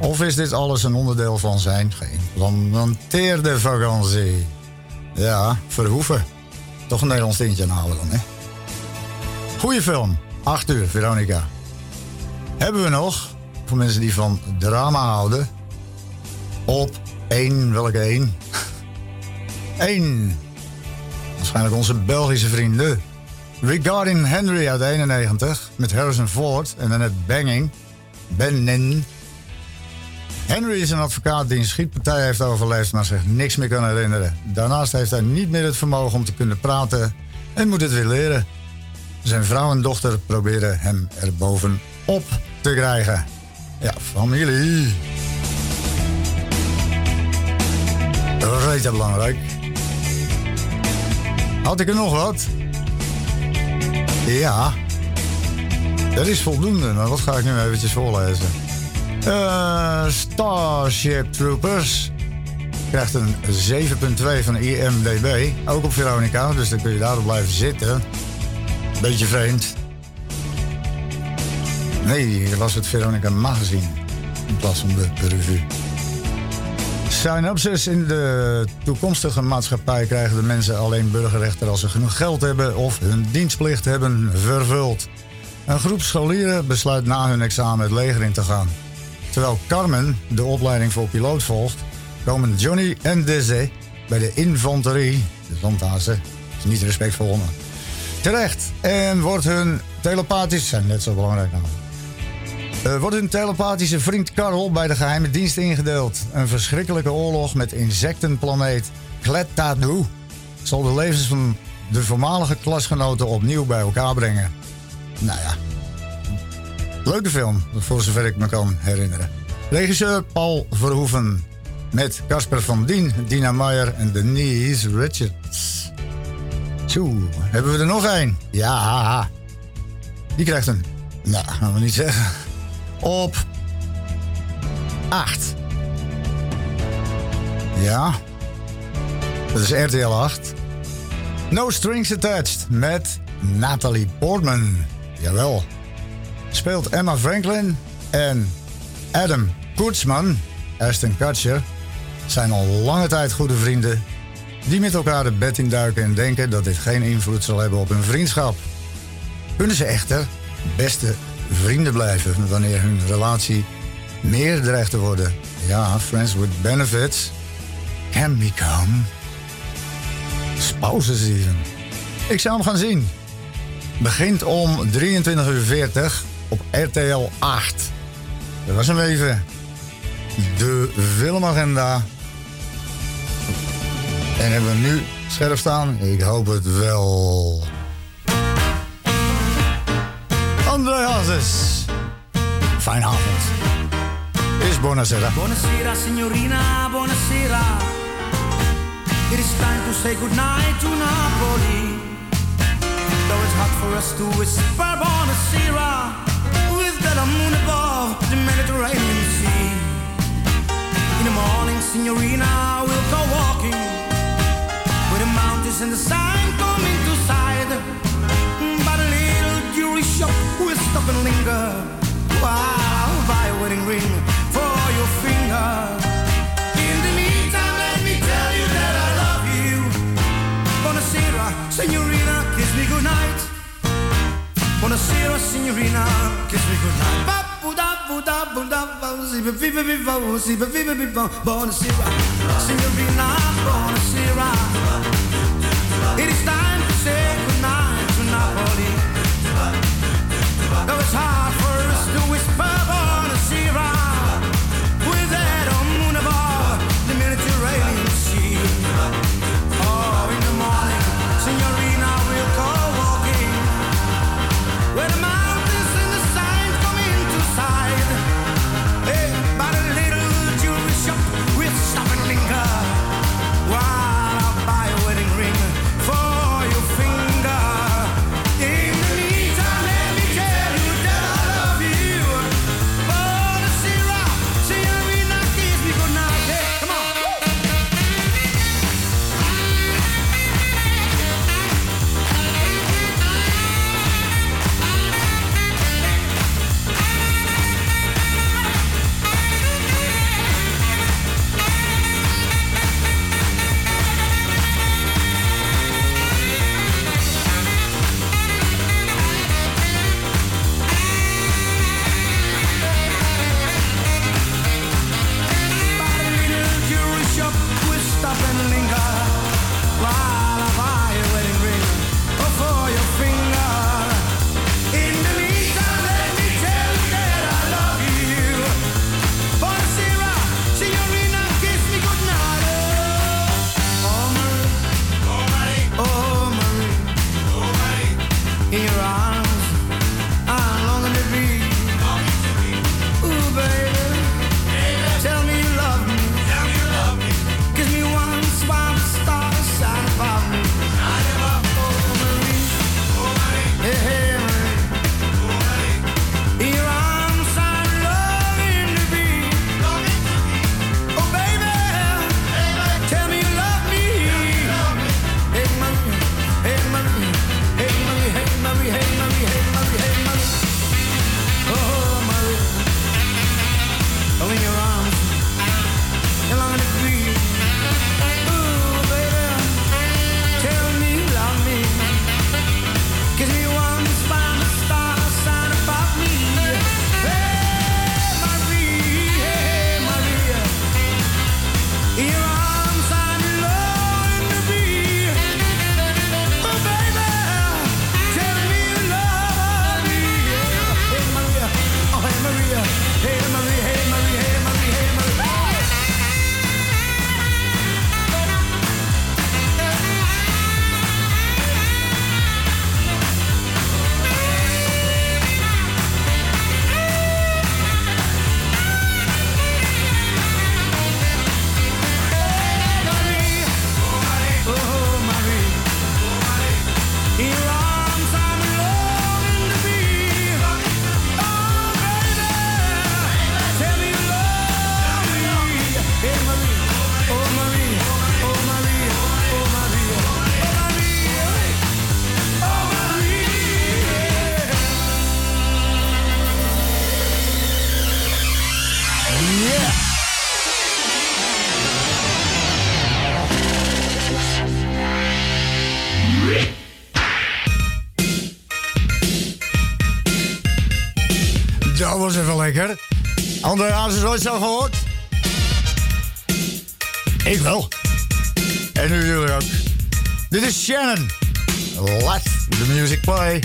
Of is dit alles een onderdeel van zijn geïmplanteerde vakantie? Ja, verhoeven. Toch een Nederlands tintje aanhouden dan, hè? Goeie film. 8 uur, Veronica. Hebben we nog, voor mensen die van drama houden... op één, welke één? <laughs> Eén. Waarschijnlijk onze Belgische vrienden. Regarding Henry uit 91 met Harrison Ford en dan het Banging. Benin. Henry is een advocaat die een schietpartij heeft overleefd, maar zich niks meer kan herinneren. Daarnaast heeft hij niet meer het vermogen om te kunnen praten en moet het weer leren. Zijn vrouw en dochter proberen hem er bovenop te krijgen. Ja, familie. Rete belangrijk. Had ik er nog wat? Ja. Dat is voldoende, maar wat ga ik nu eventjes voorlezen? Eh, Starship Troopers krijgt een 7.2 van IMDB. Ook op Veronica, dus dan kun je daarop blijven zitten. Beetje vreemd. Nee, ik las het Veronica Magazine in plaats van de revue. Synopsis in de toekomstige maatschappij krijgen de mensen alleen burgerrechten als ze genoeg geld hebben of hun dienstplicht hebben vervuld. Een groep scholieren besluit na hun examen het leger in te gaan. Terwijl Carmen de opleiding voor piloot volgt, komen Johnny en Dizzy bij de infanterie, de landhazen, niet respectvol, maar terecht. En wordt hun telepathisch, zijn net zo belangrijk namelijk. Eh, wordt hun telepathische vriend Karel bij de geheime dienst ingedeeld. Een verschrikkelijke oorlog met insectenplaneet Klettadu zal de levens van de voormalige klasgenoten opnieuw bij elkaar brengen. Nou ja, leuke film, voor zover ik me kan herinneren. Regisseur Paul Verhoeven met Casper van Dien, Dina Meyer en Denise Richards. Hebben we er nog één? Ja, die krijgt een, nou, gaan we niet zeggen op 8. Ja, dat is RTL 8. No Strings Attached met Natalie Portman. Jawel. Speelt Emma Franklin en Adam Koetsman, Aston Kutcher, zijn al lange tijd goede vrienden die met elkaar het bed induiken en denken dat dit geen invloed zal hebben op hun vriendschap. Kunnen ze echter beste vrienden blijven wanneer hun relatie meer dreigt te worden. Ja, friends with benefits can become spouses even. Ik zou hem gaan zien. Begint om 23.40 uur op RTL 8. Dat was hem even. De filmagenda. En hebben we nu scherp staan? Ik hoop het wel. André Hazes. Fijne avond. Is buonasera. Buonasera signorina, buonasera. It is time to say goodnight to Napoli. Though it's hot for us to whisper buonasera. With the moon above the Mediterranean Sea. In the morning, signorina, we'll go walking. And the sun coming to sight. By the little jewelry shop, we'll stop and linger. I'll buy a wedding ring for your finger. In the meantime, let me tell you that I love you. Buonasera, signorina, kiss me goodnight. Buonasera, signorina, kiss me goodnight. Buonasera, signorina, buonasera. Hard lekker. Andere is ooit zo gehoord? Ik wel. En nu jullie ook. Dit is Shannon. Let the music play.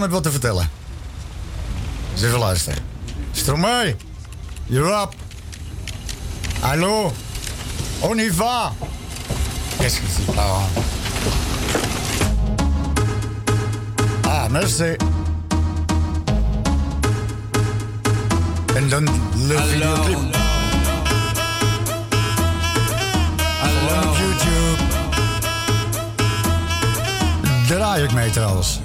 Man heeft wat te vertellen. Eens even luisteren. Stromae, you're up. Hallo, on y va. Qu'est-ce que c'est? Ah, merci. En dan de videoclip. Gewoon op YouTube. Draai ik mee trouwens.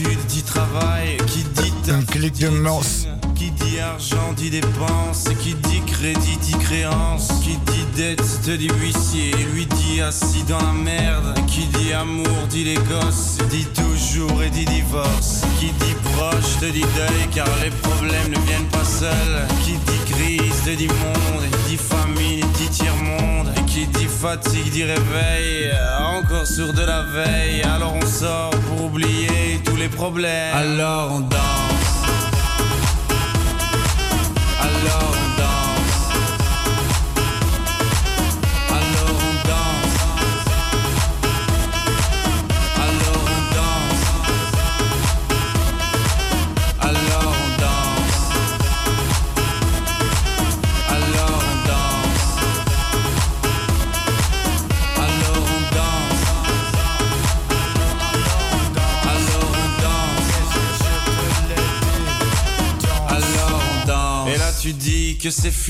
Qui dit études dit travail, qui dit Een klik de. Qui dit argent dit dépense, qui dit crédit dit créance, qui dit dette te dit huissier, lui dit assis dans la merde, qui dit amour dit les gosses, dit toujours et dit divorce, qui dit proche te dit deuil car les problèmes ne viennent pas seuls, qui dit crise te dit monde, dit famine dit tiers-monde, et qui dit fatigue dit réveil, encore sur de la veille, alors on sort pour oublier tous les problèmes, alors on danse.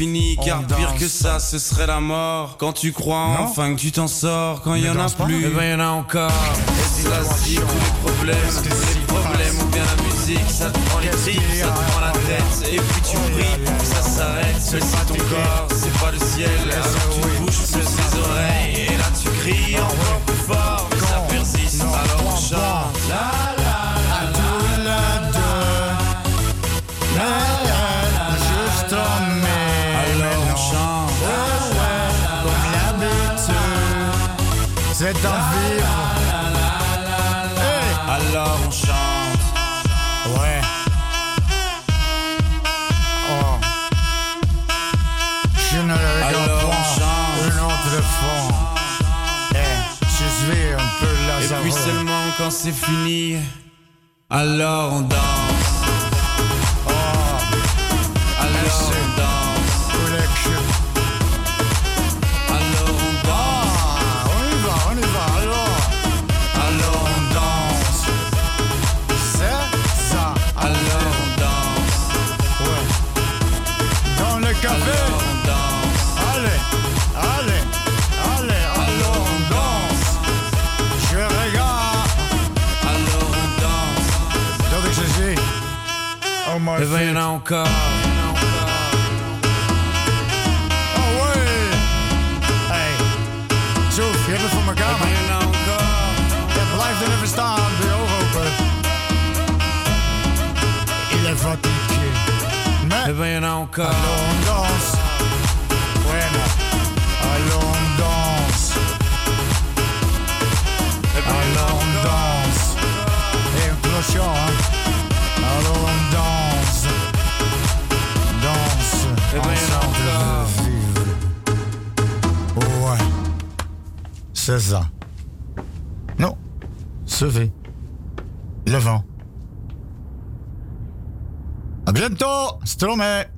Fini, car pire que ça, ce serait la mort. Quand tu crois enfin que tu t'en sors, quand il y en a plus, eh ben y en a encore. Et cela se dit tous les problèmes, les problèmes ou bien la musique, ça te prend les tripes, ça te prend la tête. Et puis tu pries pour que ça s'arrête. Mais c'est ton corps, c'est pas le ciel. Alors tu bouges plus tes oreilles. Et là tu cries encore plus fort, c'est fini, alors on danse. Stromae.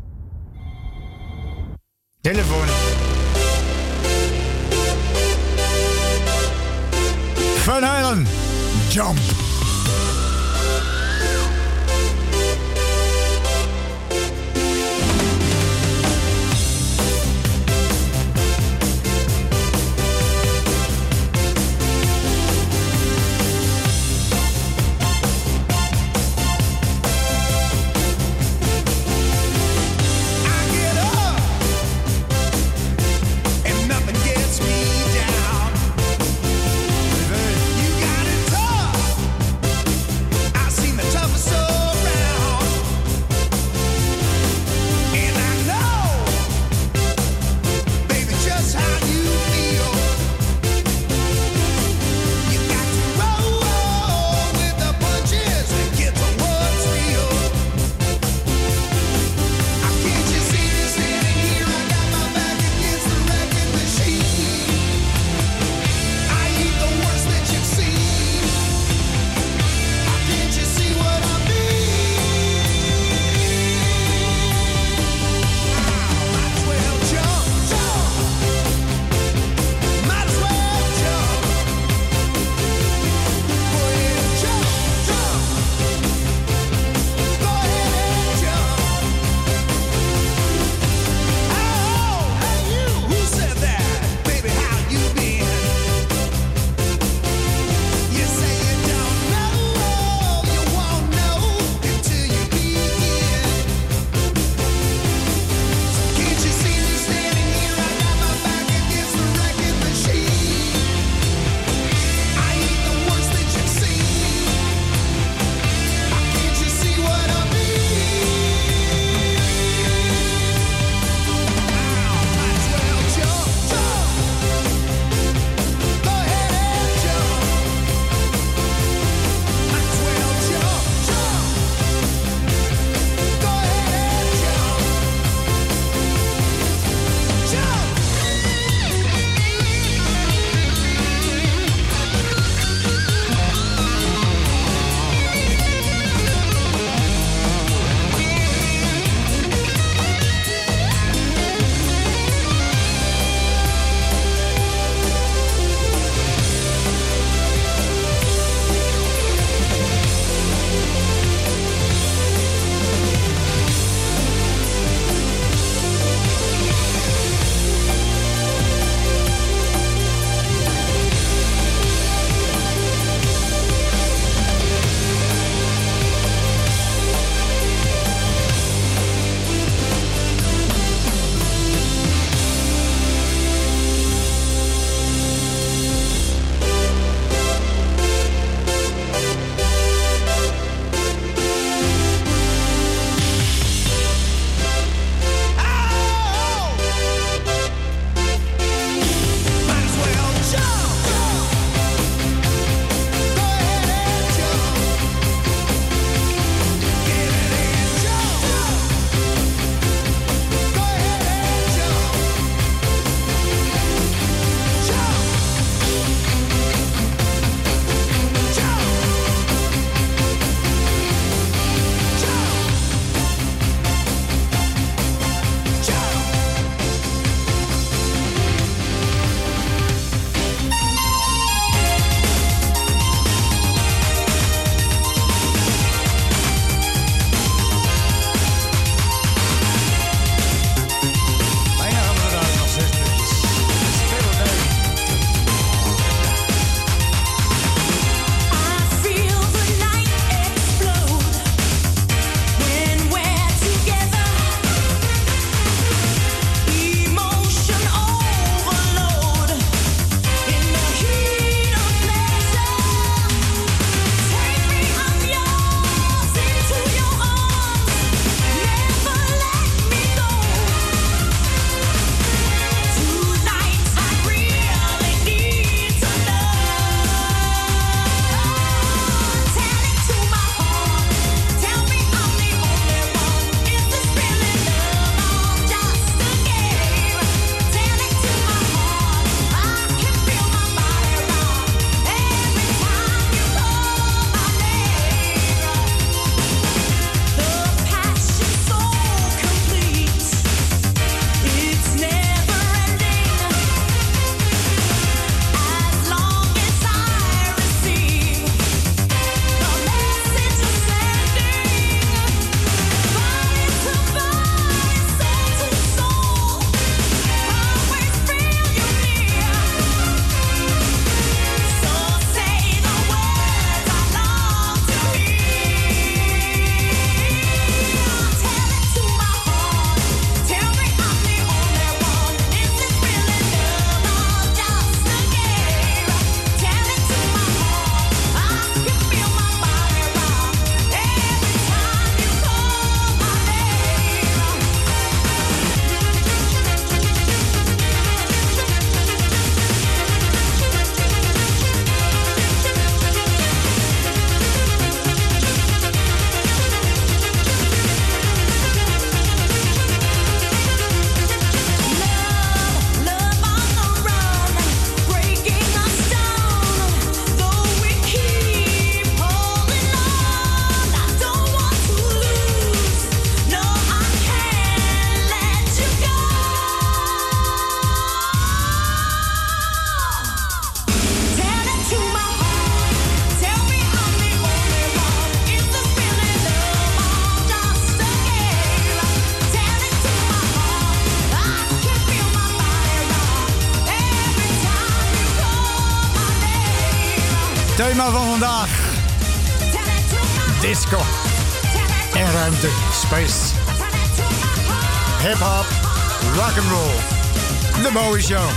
Bowie Show.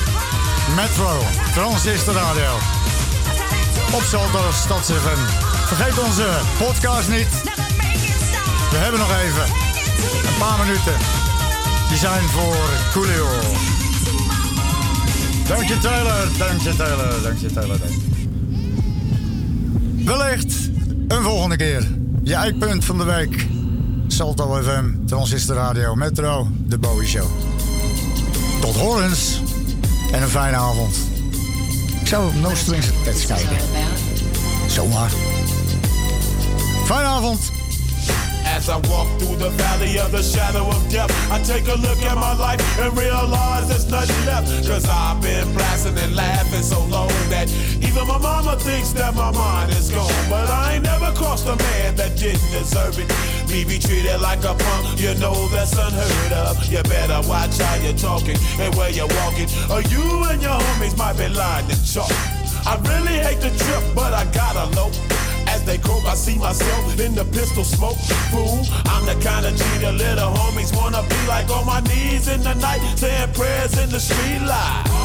Metro. Transistor Radio. Op Zolder Stads FM. Vergeet onze podcast niet. We hebben nog even een paar minuten. Die zijn voor Coolio. Dank je Taylor, dank je Taylor, dank je Taylor. Wellicht een volgende keer. Je eikpunt van de week. Salto FM, Transistor Radio, Metro, de Bowie Show. Tot horens en een fijne avond. Ik zou op No Strings Attached kijken. Zomaar. Fijne avond. As I walk through the valley of the shadow of death, I take a look at my life and realize there's nothing left. Cause I've been blasting and laughing so long that even my mama thinks that my mind is gone. But I ain't never crossed a man that didn't deserve it. Me be treated like a punk, you know that's unheard of. You better watch how you're talking and where you're walking, or you and your homies might be lying to chalk. I really hate the trip, but I gotta low. As they croak, I see myself in the pistol smoke. Fool, I'm the kind of the little homies wanna be like on my knees in the night, saying prayers in the street light.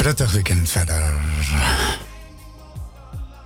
Prettig weekend verder.